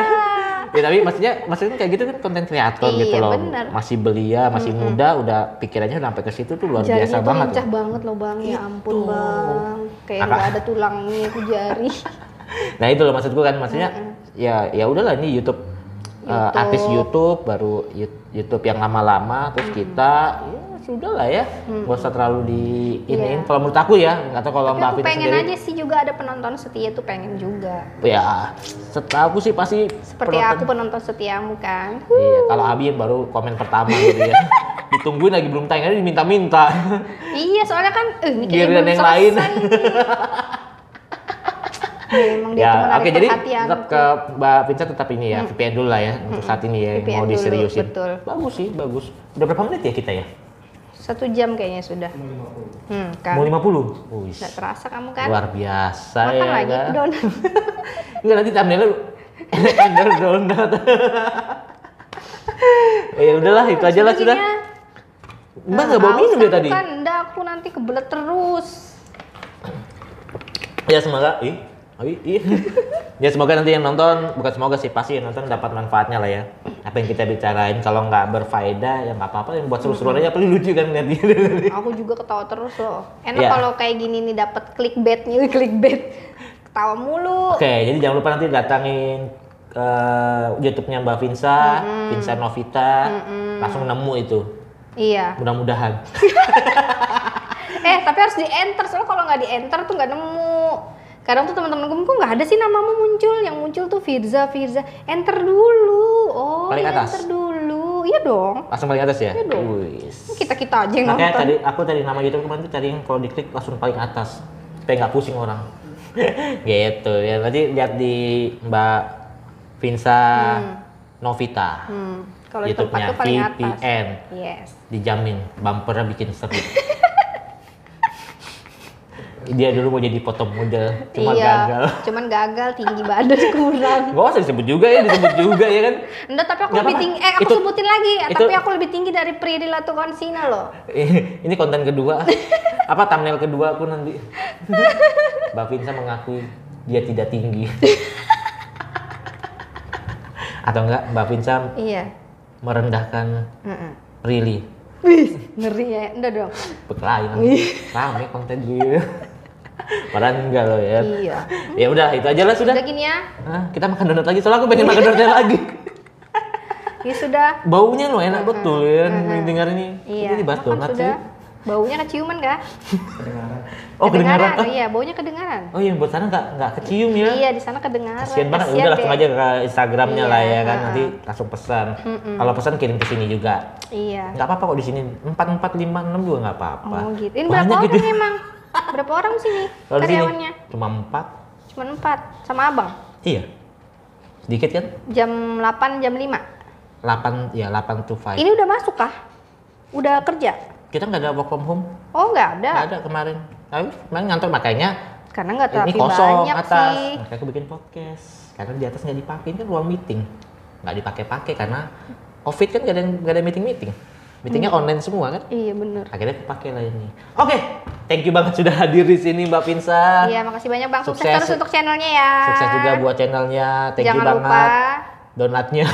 Ya tapi maksudnya maksudnya kayak gitu kan konten kreator Iya, gitu loh. bener. Masih belia, masih muda, udah pikirannya udah sampai ke situ tuh luar Jarinya biasa tuh banget. lincah banget loh bang, ya ampun Itu. bang. Kayak Apa? nggak ada tulangnya aku jari. Nah itu loh maksudku kan maksudnya ya ya udahlah ini YouTube, YouTube. artis YouTube baru YouTube yang lama-lama terus kita ya sudah lah ya nggak usah terlalu di iniin. Iya. Kalau menurut aku ya nggak tahu kalau Tapi Mbak aku pengen sendiri aja sih juga ada penonton setia tuh pengen juga. ya setahu sih pasti Seperti penonton- aku penonton setiamu kan. Iya, kalau Abi yang baru komen pertama gitu ya. Ditungguin lagi belum tayang aja diminta-minta. iya soalnya kan, eh ini kayaknya Giliran belum yang lain. Ya, emang ya, oke jadi perhatian tetap ke Mbak Vincent tetap ini ya, VPN dulu lah ya untuk saat ini ya VPN mau dulu, diseriusin. betul. Bagus sih, bagus. Udah berapa menit ya kita ya? Satu jam kayaknya sudah. Cuma 50. Hmm, kan. Mau 50? Wih. Nggak terasa kamu kan? Luar biasa Makan ya. lagi kan? donat. Enggak nanti thumbnailnya Ender donat. ya udahlah itu aja lah sudah. Mbak nggak bawa minum ya tadi? Kan, enggak, aku nanti kebelet terus. Ya semoga, ih, ih, ih. ya semoga nanti yang nonton, bukan semoga sih pasti yang nonton dapat manfaatnya lah ya. Apa yang kita bicarain kalau nggak berfaedah ya nggak apa-apa, yang buat seru-seruan aja, paling lucu kan dia. Aku juga ketawa terus loh. Enak Iya. kalau kayak gini nih dapat clickbaitnya, clickbait. Ketawa mulu. Oke, jadi jangan lupa nanti datangin ke YouTube-nya Mbak Vinsa, Vinsa Novita, langsung nemu itu. Iya. Mudah-mudahan. Eh, tapi harus di enter soalnya kalau nggak di enter tuh nggak nemu. Kadang tuh teman-teman gue kok nggak ada sih namamu muncul, yang muncul tuh Firza, Firza. Enter dulu. Oh, Paling iya, atas. enter dulu. Iya dong. Langsung paling atas ya? Iya dong. Wis. Kita kita aja yang Makanya nonton. tadi aku tadi nama YouTube kemarin tuh tadi yang kalau diklik langsung paling atas supaya nggak pusing orang gitu ya nanti lihat di Mbak Vinsa Novita Hmm, kalau YouTube-nya tuh paling atas. VPN Yes. dijamin bumpernya bikin seru dia dulu mau jadi foto model cuma iya, gagal Cuman gagal tinggi badan kurang. Gak usah disebut juga ya disebut juga ya kan Enggak, tapi aku Nggak lebih tinggi. Eh, aku Itu- sebutin lagi. itu- Tapi aku lebih tinggi dari Prilly Latukonsina loh. ini konten kedua apa thumbnail kedua aku nanti Mbak Vinsa mengakui dia tidak tinggi atau enggak Mbak Vinsa Iya. merendahkan Mm-mm. Prilly Wih, ngeri ya. Enggak dong. berkelahi nanti rame konten gue padahal enggak loh ya Iya. ya udah itu aja lah sudah Udah gini ya. Kita makan donat lagi soalnya aku pengen makan donat lagi Ya sudah. baunya loh enak betul ya dengar ini Iya. ini bahas donat sudah. sih Baunya keciuman kah? Kedengaran. oh kedengaran Oh, iya, baunya kedengaran. oh iya buat sana nggak nggak kecium ya Iya, di sana kedengaran. Kasian banget, Kasian udah langsung aja ke Instagramnya lah Iya, ya kan, ha-ha. nanti langsung pesan. Kalau pesan kirim ke sini juga. Iya. Nggak apa-apa kok di sini, empat empat lima enam juga nggak apa-apa. Oh gitu. Ini berapa Banyak orang emang? Berapa orang sini Kalau di sini karyawannya? cuma empat. Cuma empat. Sama abang. Iya. Sedikit kan? Jam 8, jam 5. 8 ya 8 to 5. Ini udah masuk kah? Udah kerja? Kita nggak ada work from home, Oh, nggak ada. nggak ada kemarin. Tapi kemarin ngantor makanya Karena nggak ini terlalu kosong banyak atas. sih. Makanya aku bikin podcast. Karena di atas nggak dipakai ini kan ruang meeting, nggak dipakai-pakai karena covid kan nggak ada nggak ada meeting meeting. Meetingnya Hmm. online semua kan? Iya bener. akhirnya pakai lah ini. Oke, thank you banget sudah hadir di sini Mbak Pinsa. Iya, makasih banyak Bang. Sukses, Sukses. terus untuk channelnya ya. Sukses juga buat channelnya. Thank Jangan you banget. lupa. Donatnya.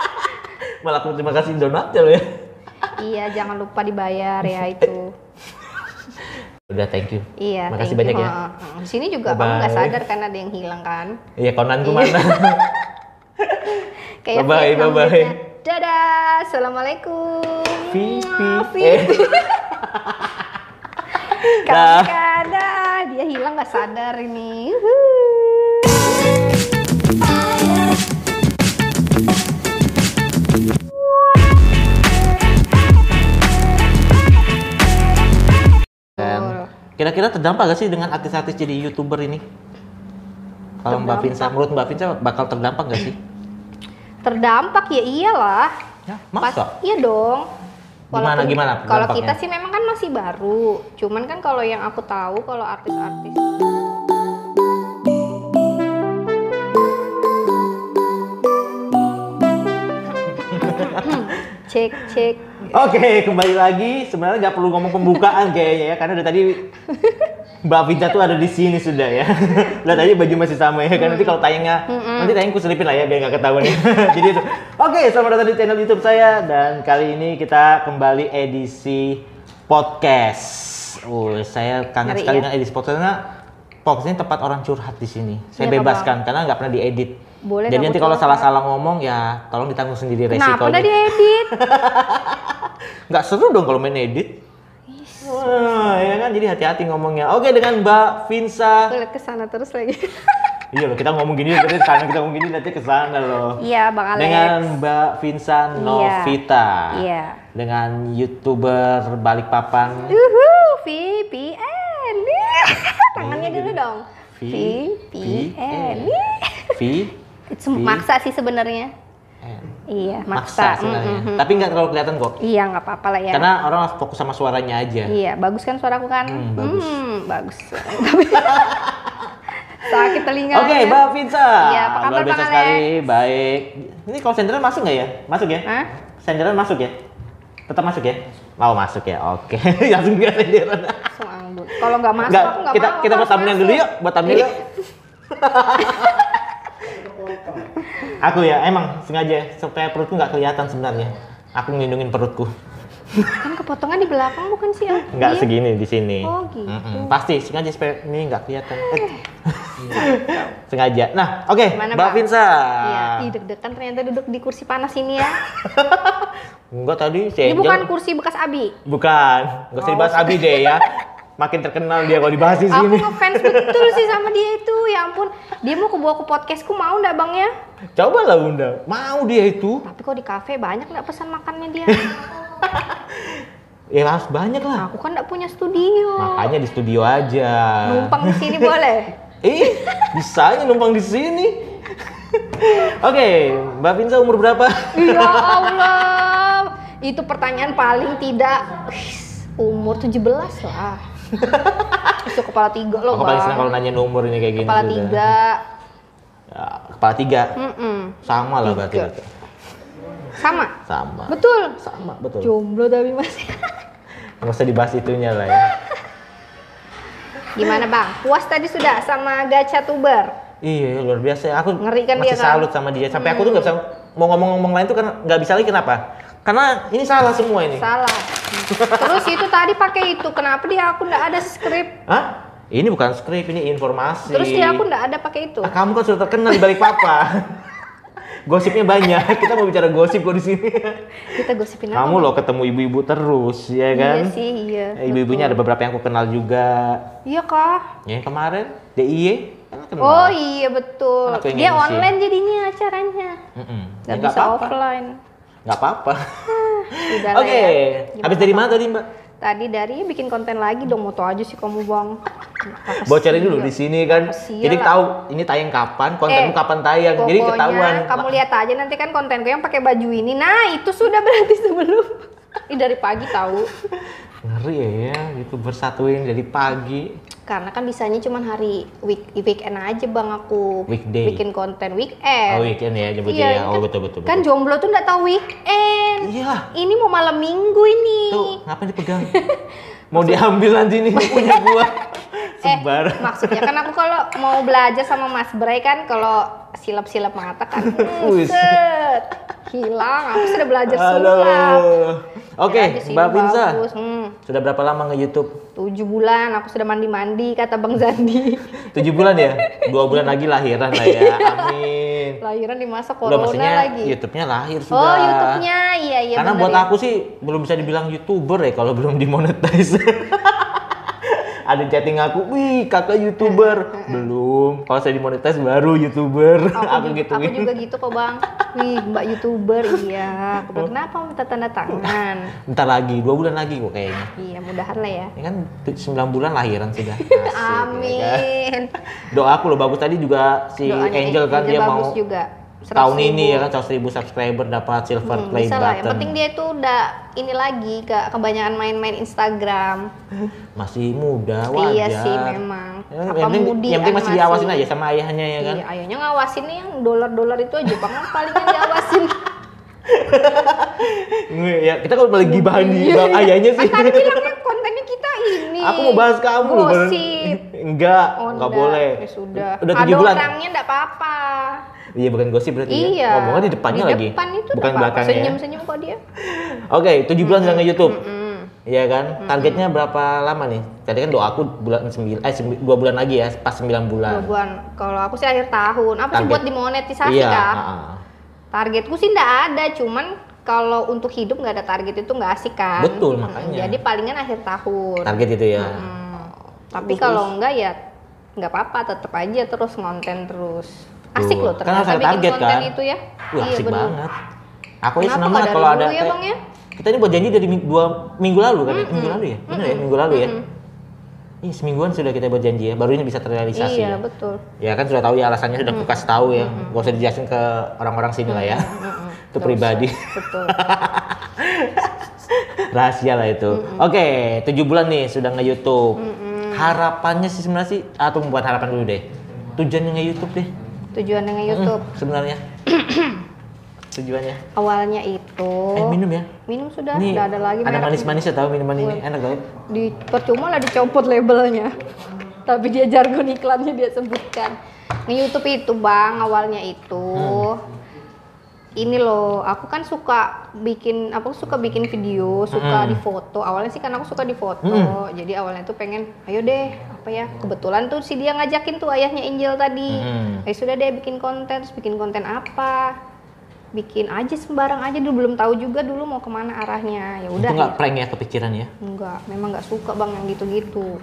Malah aku terima kasih donatnya loh ya. Iya, jangan lupa dibayar ya itu. Udah thank you. Iya, Makasih thank you. banyak ya. Di sini juga Bye-bye. kamu nggak sadar kan ada yang hilang kan? Iya, konanku mana? Kayak Bye-bye, Vietnam bye-bye. duitnya. Dadah, assalamualaikum. Vivi. Vivi. Dah. Kadang dia hilang nggak sadar ini. Kira-kira terdampak gak sih dengan artis-artis jadi youtuber ini? Kalau Mbak Pinsa, menurut Mbak Pinsa bakal terdampak gak sih? Terdampak ya iyalah. Ya, Pas- masa? iya dong. Gimana, Walaupun- gimana Kalau dampaknya? kita sih memang kan masih baru. Cuman kan kalau yang aku tahu kalau artis-artis cek cek Oke, kembali lagi. Sebenarnya nggak perlu ngomong pembukaan kayaknya ya, karena dari tadi Mbak Vinta tuh ada di sini sudah ya. Lihat aja baju masih sama ya, kan nanti kalau tayangnya, nanti tayang ku selipin lah ya biar nggak ketahuan ya. Jadi itu. Oke, selamat datang di channel YouTube saya dan kali ini kita kembali edisi podcast. Uh, saya kangen Ngeri sekali ya? dengan edisi podcast karena podcast ini tempat orang curhat di sini. Saya Iya, bebaskan karena nggak pernah diedit. Boleh Jadi nanti kalau salah-salah ngomong ya tolong ditanggung sendiri Kenapa resikonya. udah diedit? Nggak seru dong kalau main edit. Wah, ya kan jadi hati-hati ngomongnya. Oke dengan Mbak Vinsa. Ke sana terus lagi. iya loh kita ngomong gini berarti sana kita ngomong gini nanti ke sana loh. Iya, Bang Alex. Dengan Mbak Vinsa Novita. Iya. Dengan youtuber Balikpapan. Uhu, VPN. Tangannya dulu dong. VPN. Itu maksa sih sebenarnya. N. Iya, Maksa maksa. sebenarnya. Mm, mm, mm. Tapi nggak terlalu kelihatan kok. Iya, nggak apa-apa lah ya. Karena orang fokus sama suaranya aja. Iya, bagus kan suaraku kan? Hmm, bagus. Hmm, bagus. Sakit telinganya. Oke, Mbak Vinsa. Iya, apa kabar, Luar biasa Bang sekali, baik. Ini kalau senderan masuk nggak ya? Masuk ya? Hah? Senderan masuk ya? Tetap masuk ya? Mau masuk ya? Oke. Langsung dia senderan. Langsung. Kalau nggak masuk Nggak, aku nggak kita mau. kita buat thumbnail dulu yuk, buat thumbnail yuk. Aku ya, emang sengaja supaya perutku nggak kelihatan sebenarnya. Aku ngelindungin perutku. Kan kepotongan di belakang bukan sih? ah? Nggak Iya. segini di sini. Oh, gitu. Mm-mm. Pasti sengaja supaya ini nggak kelihatan. Eh. sengaja. Nah, oke, Gimana, Mbak? Vinsa. Iya, deg-degan ternyata duduk di kursi panas ini ya. Enggak tadi si Ini bukan kursi bekas Abi. Bukan, nggak usah Oh. dibahas Abi deh ya. Makin terkenal dia kalau dibahas di Aku sini. ngefans betul sih sama dia itu. Ya ampun, dia mau ke bawa ke podcastku mau nggak bang ya? Coba lah Bunda, mau dia itu. Tapi kok di kafe banyak nggak pesan makannya dia? Ya harus banyak lah. Aku kan nggak punya studio. Makanya di studio aja. Numpang di sini boleh? Eh, bisa aja numpang di sini. Oke, Mbak Vinsa umur berapa? ya Allah, itu pertanyaan paling tidak umur 17 lah. Itu kepala tiga loh Aku paling senang kalau nanya umur ini kayak gini. Kepala sudah. tiga. Ya, kepala tiga. Mm-mm. Sama lah berarti. Tiga. Sama. Sama. Betul. Sama, betul. Jomblo tapi masih. Nggak usah dibahas itunya lah ya. Gimana bang? Puas tadi sudah sama gacha tuber? Iya luar biasa. Aku Ngeri kan masih dia kan? salut sama dia. Sampai aku tuh nggak bisa mau ngomong-ngomong lain tuh karena nggak bisa lagi kenapa? Karena ini salah semua ini. Salah. Terus itu tadi pakai itu. Kenapa di aku nggak ada skrip? Hah? Ini bukan skrip, ini informasi. Terus di aku nggak ada pakai itu. Ah, kamu kan sudah terkenal di balik papa. Gosipnya banyak. Kita mau bicara gosip kok di sini. Kita gosipin apa? Kamu loh ketemu ibu-ibu terus, ya kan? Iya sih, iya. Eh, Ibu-ibunya ada beberapa yang aku kenal juga. Iya kah? Ya, kemarin DIY kan kenal. Oh iya betul. Kan Dia online jadinya acaranya. Mm-mm. Gak Ya, bisa apa-apa. offline. Nggak apa-apa. Udah Oke, lah ya. habis dari mana tadi mbak? Tadi dari bikin konten lagi dong, moto aja sih kamu bang. Bocorin dulu di sini kan. Makasih Jadi lah. tahu ini tayang kapan, kontenmu Eh, kapan tayang. Jadi ketahuan. kamu lihat aja nanti kan kontenku yang pakai baju ini. Nah itu sudah berarti sebelum. Ini dari pagi tahu. Ngeri ya, gitu bersatuin dari pagi. Karena kan bisanya cuma hari week weekend aja bang aku Weekday. bikin konten weekend. Oh weekend ya nyebutnya Iya, ya. Oh kan- betul betul. Kan betul. jomblo tuh nggak tahu weekend. Iya. Ini mau malam minggu ini. Tuh, ngapain dipegang? Mau diambil nanti nih punya gua. Sebar. Eh, maksudnya kan aku kalau mau belajar sama Mas Bray kan kalau silap-silap mengatakan Wis. set hilang aku sudah belajar sulap. Oke, Ya sih, Mbak Pinsa. Hmm, Sudah berapa lama nge-YouTube? tujuh bulan aku sudah mandi-mandi kata Bang Zandi. Tujuh bulan ya? Dua bulan lagi lahiran lah ya. Amin. Lahiran di masa corona maksudnya lagi. YouTube-nya lahir sudah. Oh, YouTube-nya. Iya, iya Karena buat ya. aku sih belum bisa dibilang YouTuber ya kalau belum dimonetize. Ada chatting aku, wih kakak YouTuber. belum. Kalau saya dimonetize baru YouTuber. Aku, aku gituin. aku juga gitu kok bang. Wih mbak youtuber iya. Aku bilang, kenapa minta tanda tangan? Ntar lagi, dua bulan lagi kok kayaknya. Iya mudahan lah ya. Ya kan 9 bulan lahiran sudah. Asik, ya kan? Amin. Doa aku loh bagus tadi juga si Doanya Angel kan dia bagus mau juga. Tahun 100.000. ini ya kan 100.000 subscriber dapat silver Hmm, play bisa lah. Yang button. penting dia itu udah ini lagi ke kebanyakan main-main Instagram. Masih muda, wajar. Iya sih memang. Ya, Apa yang penting, mudi yang penting masih diawasin aja sama ayahnya ya kan. Iya, ayahnya ngawasin nih yang dolar-dolar itu aja bang palingnya diawasin. Ya, kita kalau balik gibahan di Iya, bang iya. ayahnya sih. Kan tadi bilangnya kontennya kita ini. Aku mau bahas kamu loh. Enggak, Oh, enggak boleh. Ya sudah. Udah Ada 7 bulan. orangnya enggak apa-apa. Iya, bukan gosip berarti ya. Iya. Ngomongnya di depannya di lagi. depan itu bukan belakangnya. ya. Senyum-senyum kok dia. Oke, 7 bulan sudah nge-YouTube. Mm. Iya kan? Targetnya berapa lama nih? Tadi kan doa aku bulan 9 eh 2 bulan lagi ya, pas 9 bulan. Dua bulan. Kalau aku sih akhir tahun. Apa sih Target. buat dimonetisasi iya, kak? ah, ah. Targetku sih enggak ada, cuman kalau untuk hidup nggak ada target itu nggak asik kan. Betul, Mm, makanya. Jadi palingan akhir tahun. Target itu ya. Hmm. Tapi kalau enggak ya nggak apa-apa, tetap aja terus ngonten terus. Asik loh kan ternyata ada bikin target, konten kan? itu ya. Wah, asik bener. banget. Aku aja Kenapa senang banget kalau ada ya, Bang, ya? Kita ini buat janji dari dua minggu lalu kan? ya? Minggu lalu ya? Bener ya? Minggu lalu ya? Ih, semingguan sudah kita buat janji ya, baru ini bisa terrealisasi Iya ya. betul. Ya kan sudah tahu ya alasannya sudah aku kasih tahu ya. Gak usah dijelasin ke orang-orang sini lah ya. itu Nggak pribadi. usah. Betul. Rahasia lah itu. Oke, tujuh bulan nih sudah nge-YouTube. Harapannya sih sebenarnya sih, atau membuat harapan dulu deh. Tujuannya nge-YouTube deh. Tujuan dengan YouTube Sebenarnya. Tujuannya. awalnya itu Eh minum ya. minum sudah, Ini udah ada lagi ada merek. manis-manisnya tahu minuman ini enak banget. di percuma lah dicopot labelnya tapi dia jargon iklannya dia sebutkan di YouTube itu bang awalnya itu ini loh aku kan suka bikin aku suka bikin video suka Hmm. di foto awalnya sih kan aku suka di foto jadi awalnya tuh pengen ayo deh apa ya kebetulan tuh si dia ngajakin tuh ayahnya Angel tadi Hmm. ayo sudah deh bikin konten terus bikin konten apa bikin aja sembarang aja dulu belum tahu juga dulu mau ke mana arahnya ya Itu udah nggak prank ya kepikiran ya. Enggak, memang nggak suka bang yang gitu-gitu.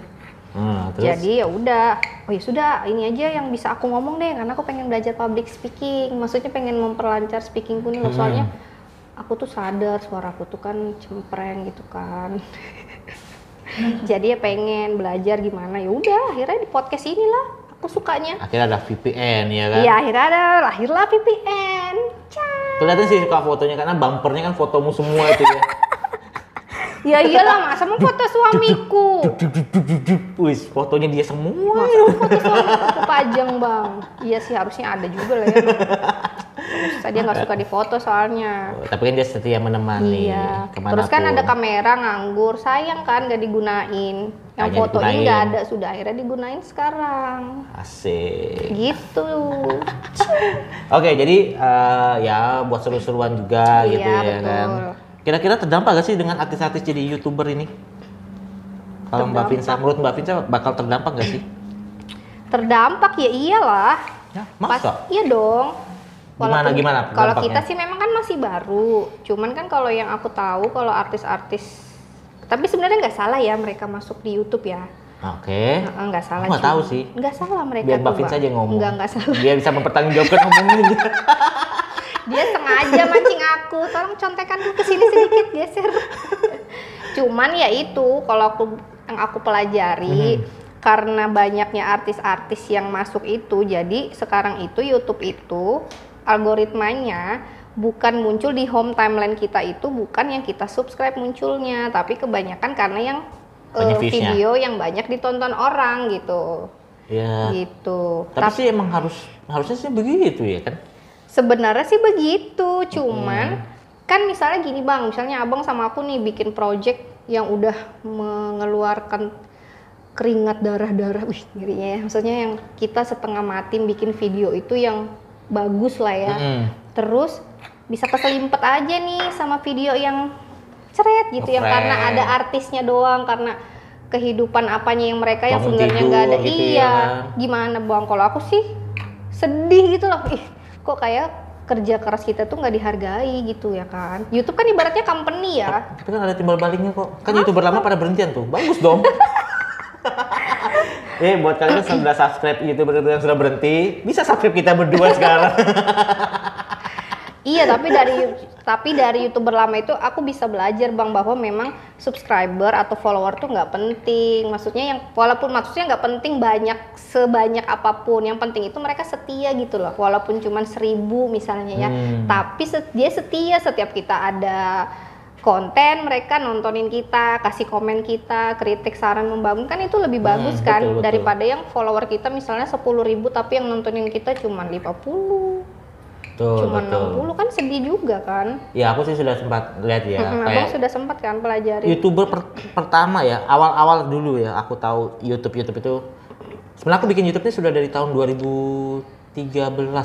Nah, terus Jadi ya udah, oh ya sudah, ini aja yang bisa aku ngomong deh, karena aku pengen belajar public speaking. Maksudnya pengen memperlancar speakingku nih loh, Hmm. soalnya aku tuh sadar suara aku tuh kan cempreng gitu kan. Jadi ya pengen belajar gimana, ya udah, akhirnya di podcast inilah aku sukanya. akhirnya ada VPN ya kan. Iya, akhirnya ada lahirlah VPN. Cah. Kelihatan sih suka fotonya karena bumpernya kan fotomu semua itu ya. Ya iyalah, masa mau foto suamiku. Wis, fotonya dia semua. Masa mau foto suami aku pajang bang? Iya sih harusnya ada juga lah ya. Terus dia nggak suka difoto soalnya. Oh, Tapi kan dia setia menemani. Iya. Terus kan ada kamera nganggur, sayang kan nggak digunain. Yang Hanya foto ini nggak ada, sudah akhirnya digunain sekarang. Asik. Gitu. Oke, jadi eh, ya buat seru-seruan juga Iya, gitu ya betul. kan. Kira-kira terdampak gak sih dengan artis-artis jadi youtuber ini? Kalau Mbak Pinsa, menurut Mbak Pinsa bakal terdampak gak sih? Terdampak ya iyalah. Ya, Pas, masa? iya dong. Gimana, gimana Kalau kita sih memang kan masih baru. Cuman kan kalau yang aku tahu kalau artis-artis tapi sebenarnya nggak salah ya mereka masuk di YouTube ya. Oke. Heeh, nggak salah. Nggak tahu sih. Nggak salah mereka. Biar Mbak Bang. aja ngomong. Nggak nggak salah. Dia bisa mempertanggungjawabkan omongannya. Dia sengaja mancing aku. Tolong contekan ke sini sedikit geser. Cuman ya itu kalau aku yang aku pelajari Mhm. karena banyaknya artis-artis yang masuk itu, jadi sekarang itu YouTube itu algoritmanya bukan muncul di home timeline kita itu bukan yang kita subscribe munculnya, tapi kebanyakan karena yang views-nya. video yang banyak ditonton orang gitu. ya. Gitu. Tapi sih emang harus harusnya sih begitu ya kan? Sebenarnya sih begitu, cuman Hmm. kan misalnya gini bang, misalnya abang sama aku nih bikin project yang udah mengeluarkan keringat darah-darah, wih ngerinya ya. Maksudnya yang kita setengah mati bikin video itu yang bagus lah ya. Mm-mm. Terus bisa keselimpet aja nih sama video yang ceret gitu, yang Ngeprank. karena ada artisnya doang, karena kehidupan apanya yang mereka yang Bangun sebenarnya nggak ada. gitu ya iya, kan. gimana bang? Kalau aku sih sedih gitu loh. Ih, kok kayak kerja keras kita tuh nggak dihargai gitu ya kan? YouTube kan ibaratnya company ya. Tapi kan ada timbal baliknya kok. Kan youtuber lama pada berhentian tuh. Bagus dong. Eh buat kalian yang sudah subscribe youtuber yang sudah berhenti, bisa subscribe kita berdua sekarang. Iya, tapi dari Tapi dari youtuber lama itu aku bisa belajar bang bahwa memang subscriber atau follower tuh nggak penting. Maksudnya yang walaupun maksudnya nggak penting banyak sebanyak apa pun. Yang penting itu mereka setia gitu loh. Walaupun cuman seribu misalnya ya. Hmm. Tapi dia setia setiap kita ada konten mereka nontonin kita, kasih komen kita, kritik saran membangun kan itu lebih Hmm, bagus kan betul, betul. daripada yang follower kita misalnya 10.000 ribu tapi yang nontonin kita cuma 50 Betul, cuma betul. 60 kan sedih juga kan? Ya aku sih sudah sempat lihat ya Mm-mm, kayak abang sudah sempat kan pelajari? Youtuber per- pertama ya awal-awal dulu ya aku tahu YouTube YouTube itu. Sebenarnya aku bikin YouTube ini sudah dari tahun 2013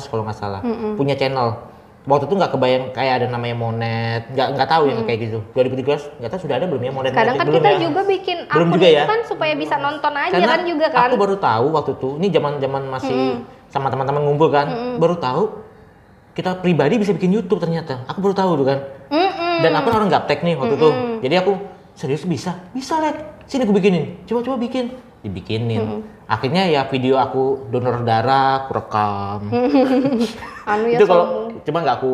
kalau nggak salah. Punya channel. Waktu itu nggak kebayang kayak ada namanya monet nggak nggak tahu yang kayak gitu. 2013 nggak tahu sudah ada belum ya monet kadang kan belum kita ya? juga bikin Belum akun juga ya? kan supaya bisa nonton aja Karena kan juga kan? aku baru tahu waktu itu ini zaman zaman masih sama teman-teman ngumpul kan baru tahu kita pribadi bisa bikin YouTube ternyata. Aku baru tahu tuh kan. Mm-mm. dan aku orang gaptek nih waktu itu. Jadi aku serius bisa? Bisa lek. Sini aku bikinin. Coba coba bikin. Dibikinin. Akhirnya ya video aku donor darah aku rekam. Anu ya itu kalau cuma nggak aku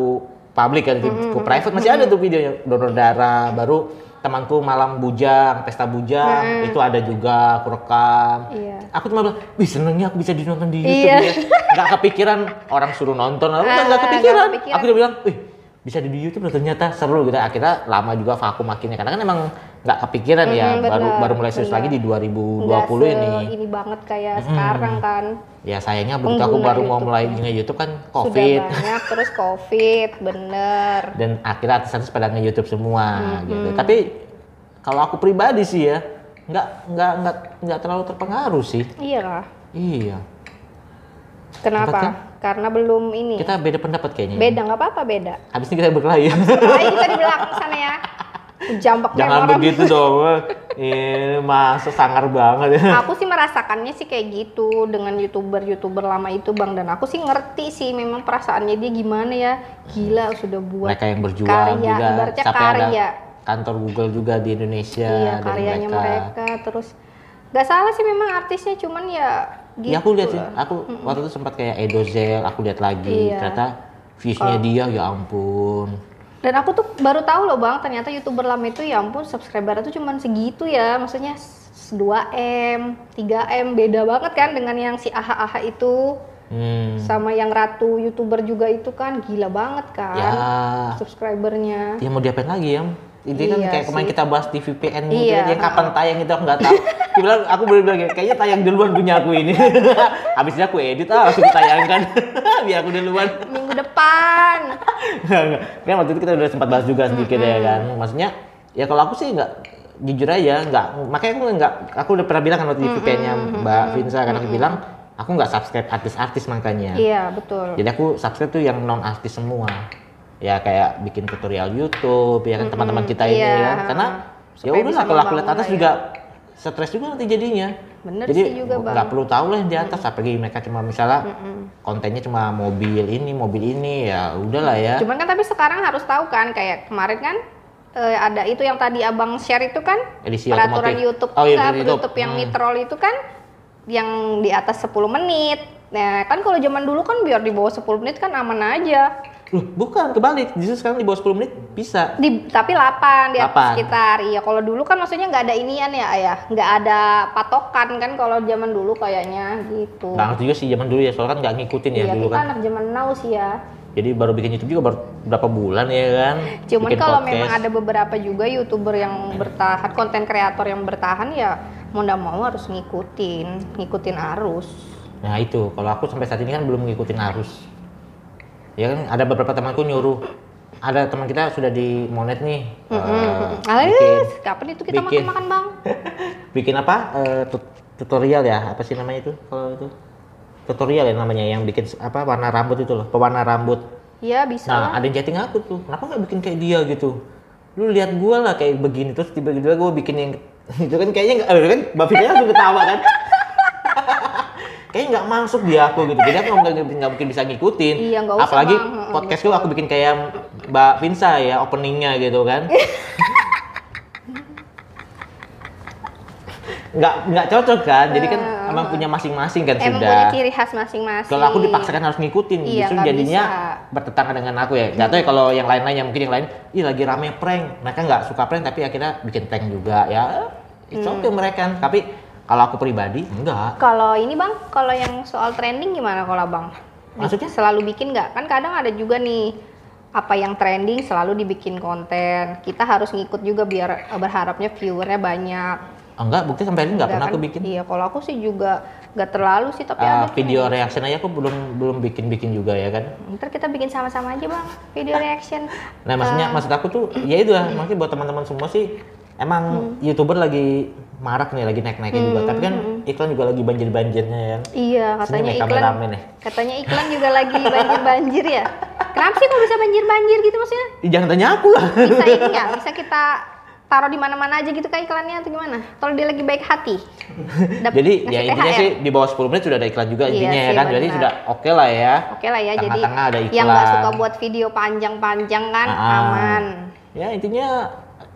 public kan aku private. Masih ada tuh videonya. Donor darah baru temanku malam bujang pesta bujang itu ada juga aku rekam. Iya. aku cuma bilang wih senengnya aku bisa ditonton di YouTube Iya. ya. Nggak kepikiran orang suruh nonton. Aku Ah, nggak kepikiran. aku udah bilang wih bisa di YouTube loh ternyata seru. Gitu. Akhirnya lama juga vakum akhirnya karena kan emang nggak kepikiran ya Mm-mm, baru baru mulai serius lagi di Nggak 2020 se- ini. ini banget kayak sekarang kan. Ya sayangnya begitu aku baru mau YouTube. mulai nge YouTube kan sudah covid. banyak terus covid bener. Dan akhirnya artis-artis pada nge-YouTube semua gitu. Tapi kalau aku pribadi sih ya nggak nggak nggak nggak terlalu terpengaruh sih. iya Iya. kenapa? Karena belum ini. Kita beda pendapat kayaknya. beda nggak apa-apa beda. Habis ini kita berkelahi. Ayo kita di belakang sana ya jambak Jangan memorable. begitu dong. Ini masa sangar banget ya. aku sih merasakannya sih kayak gitu dengan youtuber youtuber lama itu bang dan aku sih ngerti sih memang perasaannya dia gimana ya gila sudah buat Mereka yang berjuang karya, juga ibaratnya sampai karya. ada kantor Google juga di Indonesia iya karyanya mereka. mereka. terus nggak salah sih memang artisnya cuman ya gitu Ya aku lihat sih, lah. aku waktu itu sempat kayak Edozel, aku lihat lagi, Iya. ternyata viewsnya dia ya ampun. Dan aku tuh baru tahu loh bang ternyata youtuber lama itu ya ampun subscriber tuh cuman segitu ya maksudnya s- 2M 3M beda banget kan dengan yang si aha aha itu Hmm. sama yang ratu youtuber juga itu kan gila banget kan Ya, subscribernya ya mau diapain lagi ya? Ini kan Iya kayak kemarin kita bahas di VPN gitu Iya, ya, kapan tayang itu aku nggak tahu. Dia bilang, aku boleh bilang kayaknya tayang duluan punya aku ini. Habisnya aku edit ah langsung ditayangkan. Biar aku duluan. minggu depan kan waktu itu kita udah sempat bahas juga sedikit ya kan. Maksudnya ya kalau aku sih nggak jujur aja nggak makanya aku nggak aku udah pernah bilang kan waktu di VPN-nya Mbak Vinsa kan aku bilang aku nggak subscribe artis-artis makanya. iya betul Jadi aku subscribe tuh yang non artis semua. Ya kayak bikin tutorial YouTube ya kan teman-teman kita ini iya. ya. Karena ya Supaya udah bisa lah kalau aku lihat atas ya. juga stres juga nanti jadinya. Bener Jadi sih juga, Bang. nggak perlu tahu lah yang di atas apalagi mereka cuma misalnya kontennya cuma mobil ini, mobil ini ya udahlah ya. cuman kan tapi sekarang harus tahu kan kayak kemarin kan eh, ada itu yang tadi abang share itu kan Edisi peraturan otomotif. YouTube Oh, iya, dari YouTube. YouTube yang Hmm. mitrol itu kan yang di atas 10 menit nah kan kalau zaman dulu kan biar di bawah 10 menit kan aman aja Loh, bukan kebalik. Justru sekarang di bawah 10 menit bisa. di tapi 8 di atas sekitar iya kalau dulu kan maksudnya nggak ada inian ya ayah nggak ada patokan kan kalau zaman dulu kayaknya gitu ngerti juga sih zaman dulu ya, soalnya kan nggak ngikutin ya Iya, dulu kita kan. anak zaman now sih ya. Jadi baru bikin YouTube juga baru berapa bulan ya kan. Cuman Bikin kalau podcast. memang ada beberapa juga youtuber yang bertahan, konten kreator yang bertahan ya mau nggak mau harus ngikutin, ngikutin arus. Nah itu, kalau aku sampai saat ini kan belum ngikutin arus. Ya kan ada beberapa temanku nyuruh, ada teman kita sudah di monet nih, eh, Ales, bikin, kapan itu kita bikin. makan-makan bang? bikin apa? tut- tutorial ya, apa sih namanya itu? Kalau itu tutorial ya namanya, yang bikin apa warna rambut itu loh, pewarna rambut. Iya bisa Nah ada yang chatting aku tuh, kenapa nggak bikin kayak dia gitu? Lu lihat gua lah kayak begini terus tiba-tiba gua bikin yang itu kan kayaknya nggak, eh, kan Mbak langsung ketawa kan? kayaknya nggak masuk di aku gitu, jadi aku nggak nggak mungkin bisa ngikutin. Iya, nggak usah, Apalagi Bang. Heeh, podcastku aku bikin kayak Mbak Vinsa ya openingnya gitu kan. nggak nggak cocok kan, jadi kan emang punya masing-masing kan Emang sudah. punya ciri khas masing-masing. Kalau aku dipaksakan harus ngikutin, Iya, justru nggak jadinya bisa. bertentangan dengan aku ya. Gak tau ya kalau yang lain-lain yang mungkin yang lain, ih lagi rame prank. Mereka nggak suka prank tapi akhirnya bikin prank juga ya. It's Hmm. okay mereka. Tapi kalau aku pribadi enggak. Kalau ini bang, kalau yang soal trending gimana kalau bang? Maksudnya? Selalu bikin nggak? Kan kadang ada juga nih apa yang trending selalu dibikin konten. Kita harus ngikut juga biar eh, berharapnya viewernya banyak. Enggak, bukti sampai ini nggak Enggak pernah kan? aku bikin. Iya, kalau aku sih juga nggak terlalu sih, tapi ada video trending. reaction aja aku belum belum bikin bikin juga ya kan. Ntar kita bikin sama-sama aja bang, video reaction. Nah maksudnya Eh, maksud aku tuh ya itu lah, maksudnya buat teman-teman semua sih emang Hmm. youtuber lagi marak nih, lagi naik-naiknya juga. Tapi kan iklan juga lagi banjir-banjirnya ya. Iya, Sini katanya nih iklan. nih. Katanya iklan juga lagi banjir-banjir ya. Kenapa sih kok bisa banjir-banjir gitu maksudnya? Jangan tanya aku lah. Bisa ini nggak? Bisa kita taruh di mana-mana aja gitu kayak iklannya atau gimana? Kalau dia lagi baik hati. Dap- Jadi ya intinya THR. sih di bawah 10 menit sudah ada iklan juga Iya intinya ya sih, kan. Jadi benar. sudah oke lah ya. Oke lah ya, jadi Tengah-tengah ada yang nggak iklan. suka buat video panjang-panjang kan aman. Ya intinya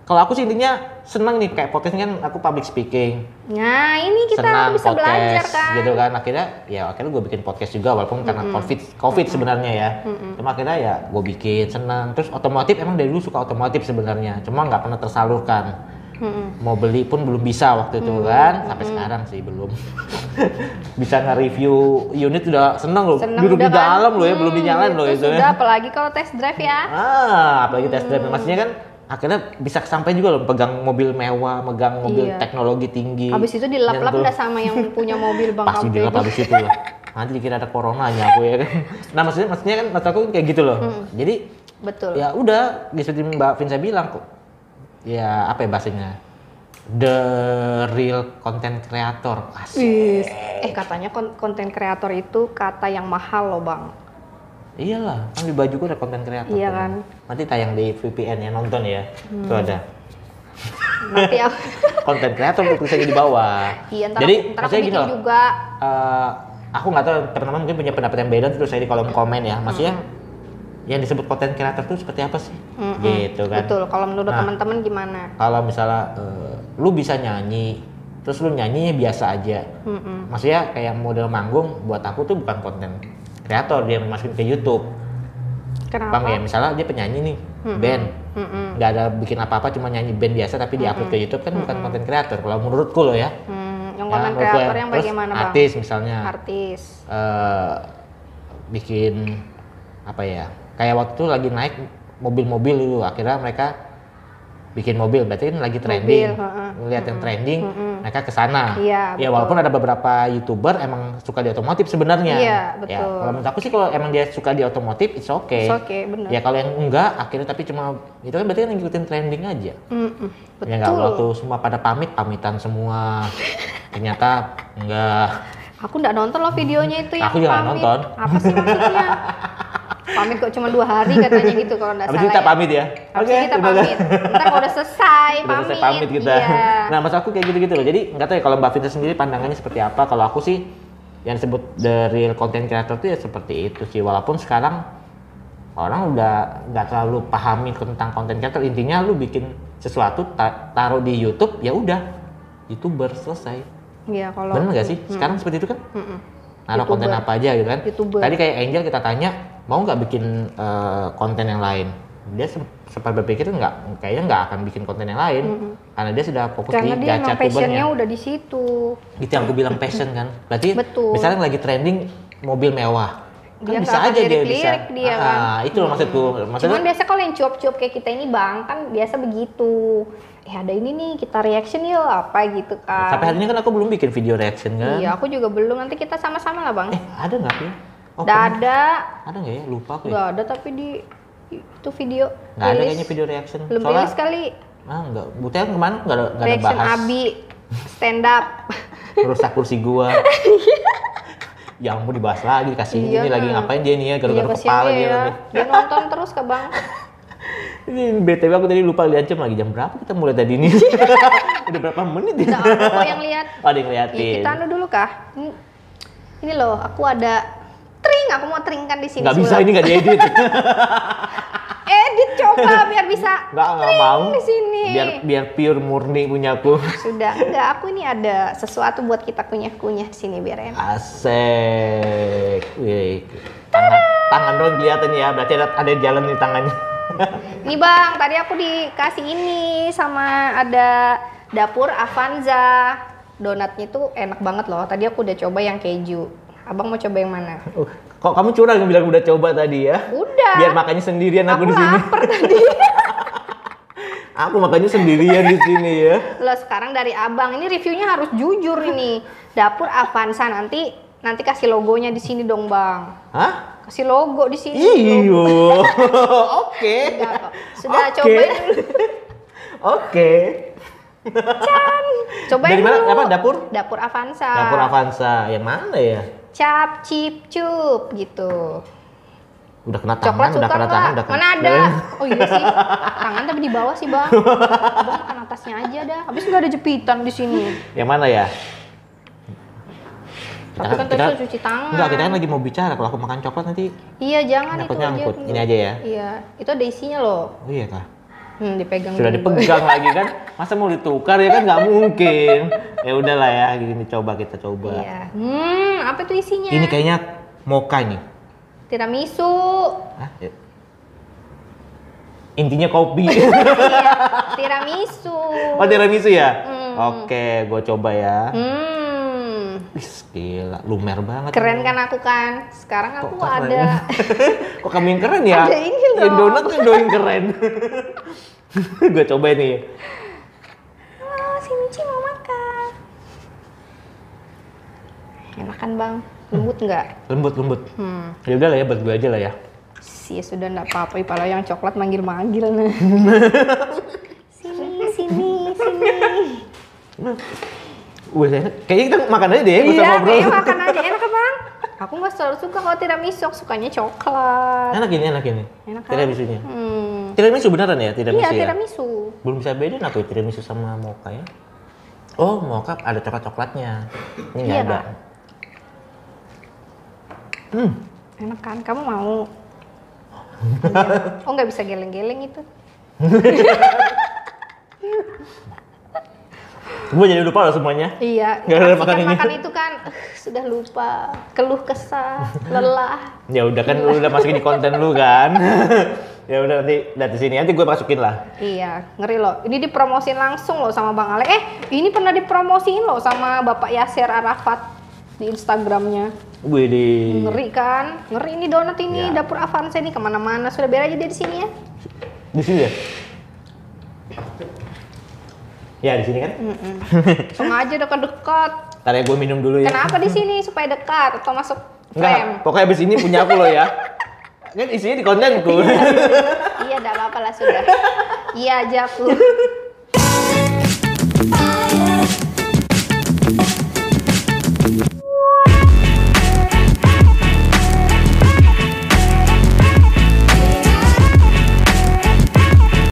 kalau aku sih intinya senang nih kayak podcast kan aku public speaking. Nah ini kita senang bisa belajar podcast kan. gitu kan. Akhirnya ya akhirnya gue bikin podcast juga walaupun karena covid covid sebenarnya ya. Cuma akhirnya ya gue bikin senang. Terus otomotif emang dari dulu suka otomotif sebenarnya. Cuma nggak pernah tersalurkan. Mm-mm. mau beli pun belum bisa waktu itu kan. Sampai sekarang sih belum. Bisa nge-review unit udah seneng loh. Senang duduk di kan? dalam loh ya belum Hmm, dinyalain loh itu Sudah apalagi kalau test drive ya. ah apalagi test drive. Maksudnya kan akhirnya bisa sampai juga loh pegang mobil mewah megang mobil Iya. teknologi tinggi. Habis itu dilap-lap udah sama yang punya mobil Bang pasti dilap habis itu lah. Nanti dikira ada coronanya aku ya kan. Nah maksudnya maksudnya kan maksud aku kayak gitu loh. Jadi Betul. ya udah seperti mbak Vinsa bilang kok. Ya apa ya bahasanya? The real content creator. Asik. Eh katanya kon- konten kreator itu kata yang mahal loh Bang. Iyalah kan di baju ada content creator Iya tuh. kan. nanti tayang di VPN ya nonton ya Hmm. itu ada Nanti aku, content creator tuh tulisannya di bawah iya, ntar jadi ntar aku gini loh juga. eh, aku nggak tahu teman-teman mungkin punya pendapat yang beda terus saya di kolom komen ya maksudnya yang disebut konten kreator itu seperti apa sih Mm-mm. gitu kan Betul. Kalau menurut Nah. teman-teman gimana? kalau misalnya eh, lu bisa nyanyi terus lu nyanyinya biasa aja Mm-mm. maksudnya kayak model manggung buat aku tuh bukan konten kreator dia masukin ke YouTube Kenapa? paham ya misalnya dia penyanyi nih band Mm-mm. nggak ada bikin apa-apa cuma nyanyi band biasa tapi diupload ke YouTube kan bukan konten kreator kalau menurutku loh ya Hmm, yang Ya, konten menurutku kreator ya. yang Terus bagaimana Bang? artis misalnya Artis. eh, bikin apa ya kayak waktu itu lagi naik mobil-mobil dulu akhirnya mereka bikin mobil berarti kan lagi trending Mobil, ngeliat yang trending mereka ke sana Iya, ya betul. walaupun ada beberapa youtuber emang suka di otomotif sebenarnya Iya, ya betul. kalau menurut aku sih kalau emang dia suka di otomotif it's okay It's okay, benar. ya kalau yang enggak akhirnya tapi cuma itu kan berarti kan ngikutin trending aja ya enggak Betul. waktu semua pada pamit pamitan semua ternyata enggak Aku nggak nonton loh videonya itu yang Aku juga nggak pamit. nonton. Apa sih maksudnya? pamit kok cuma dua hari katanya gitu kalau nggak Habis salah. kita ya. pamit ya. Habis Oke, itu kita pamit. Ntar kalau udah selesai Udah pamit. selesai pamit kita. Iya. Nah, maksud aku kayak gitu-gitu loh. Jadi nggak tahu ya kalau Mbak Vinta sendiri pandangannya seperti apa. Kalau aku sih yang disebut the real content creator itu ya seperti itu sih. Walaupun sekarang orang udah nggak terlalu pahami tentang content creator. Intinya lu bikin sesuatu ta- taruh di YouTube ya udah youtuber selesai. Iya kalau. Bener nggak sih? Sekarang seperti itu kan? Mm-mm. Naruh konten apa aja gitu kan? YouTuber. Tadi kayak Angel kita tanya mau nggak bikin eh, konten yang lain? Dia se- sempat berpikir nggak, kayaknya nggak akan bikin konten yang lain karena dia sudah fokus Karena di dia gacha emang passionnya udah di situ. Itu yang aku bilang passion kan. Berarti Betul. misalnya lagi trending mobil mewah, kan Dia bisa aja dia bisa. dia kan. Ah, itu loh maksudku. Maksudnya Cuman biasa kalau yang cuap-cuap kayak kita ini bang kan biasa begitu. Eh ada ini nih kita reaction yuk apa gitu kan. sampai hari ini kan aku belum bikin video reaction kan. Iya aku juga belum. Nanti kita sama-sama lah bang. Eh ada nggak ya? Oh, Nggak pernah. ada. Ada nggak ya? Lupa aku ya. Nggak ada tapi di itu video. Nggak ada kayaknya video reaction. Belum Soalnya- rilis kali. Ah enggak. Butet ke mana nggak ada, nggak ada Reaction bahas. Abi stand up. Rusak kursi gua. ya ampun dibahas lagi kasih Iya, ini lagi nah. ngapain dia nih ya Iya gara-gara kasihan kepala dia ya. Dia nonton terus ke bang. Ini BTW aku tadi lupa lihat jam lagi jam berapa kita mulai tadi ini. Udah berapa menit ya? Nggak ada yang lihat. Oh, ada yang Ya, ngeliatin. kita anu dulu kah? Ini, ini loh, aku ada tring, aku mau tringkan di sini. Nggak bisa ini nggak diedit. Edit coba biar bisa Nggak, nggak mau. di sini. Biar biar pure murni punyaku. Sudah, enggak aku ini ada sesuatu buat kita kunyah-kunyah di sini biar enak. Asik. Wih. Tangan, tangan doang kelihatan ya. Berarti ada, ada jalan di tangannya. Nih bang, tadi aku dikasih ini sama ada dapur Avanza. Donatnya tuh enak banget loh. Tadi aku udah coba yang keju. Abang mau coba yang mana? Uh, kok kamu curang bilang udah coba tadi ya? Udah. Biar makannya sendirian aku, aku di sini. lapar tadi. Aku makannya sendirian di sini ya. Loh sekarang dari abang ini reviewnya harus jujur ini. Dapur Avanza nanti nanti kasih logonya di sini dong bang. Hah? Kasih logo di sini. Iyo. Oke. Sudah Oke. cobain dulu. Oke. Cobain Dari mana? dulu. Apa? Dapur? Dapur Avanza. Dapur Avanza. Yang mana ya? Cap, cip, cup gitu. Udah kena Coklat tangan, udah suka kena tangan, udah kena. Mana ada? Oh iya sih. Tangan tapi di bawah sih bang. Abang makan atasnya aja dah. Habis nggak ada jepitan di sini. Yang mana ya? Tapi Kita- kan kita- sudah cuci tangan. Enggak, kita kan lagi mau bicara. Kalau aku makan coklat nanti Iya jangan itu Nyangkut- aja. Ini aja ya? Iya. Itu ada isinya loh. Oh iya kah? Hmm, dipegang Sudah dulu. dipegang lagi kan? Masa mau ditukar ya kan nggak mungkin. Ya udahlah ya, gini coba kita coba. Iya. Hmm, apa itu isinya? Ini kayaknya mocha nih. tiramisu. Hah? Ya. Intinya kopi. iya, tiramisu. oh tiramisu ya? Hmm. Oke, gue coba ya. Hmm. Wih, gila, lumer banget. Keren kan aku kan? Sekarang Kok aku keren? ada Kok kamu yang keren ya? Ada ini Yang loh. donat yang doang keren. gue coba nih. Halo, sini Ci mau makan. Enak kan bang? Lembut nggak? Lembut lembut. Hmm. Ya udah lah ya, buat gue aja lah ya. Sih ya sudah nggak apa-apa. Kalau yang coklat manggil-manggil nah. Wih. Kayaknya kita makan aja deh, bisa iya, ngobrol. kayaknya makan aja enak kan bang? Aku nggak selalu suka kalau tiramisu, sukanya coklat. Enak ini, enak ini. Enak kan? Tiramisunya. Hmm. Tiramisu beneran ya, tiramisu Iya ya? tiramisu. Belum bisa bedain aku ya, tiramisu sama mocha ya. Oh, mocha ada coklat-coklatnya. Ini nggak Iya, ada. Kak. Hmm, Enak kan? Kamu mau? oh nggak bisa geleng-geleng itu? gue jadi lupa loh semuanya. Iya. Nggak ada makan kan ini. makan itu kan eh, sudah lupa, keluh kesah, lelah. Ya udah kan lu udah masukin di konten lu kan. ya udah nanti dari sini nanti gue masukin lah. Iya, ngeri loh. Ini dipromosin langsung loh sama Bang Ale. Eh, ini pernah dipromosiin loh sama Bapak Yasir Arafat di Instagramnya. Gue di Ngeri kan? Ngeri ini donat ini, Ya. dapur Avanza ini ke mana-mana. Sudah biar aja dia di sini ya. di sini ya. Ya di sini kan. Mm-mm. Sengaja dekat-dekat. Ntar ya gue minum dulu ya. Kenapa di sini supaya dekat atau masuk Enggak, frame? pokoknya abis ini punya aku loh ya. Kan isinya di kontenku. Iya, enggak apa-apa lah sudah. Iya aja aku.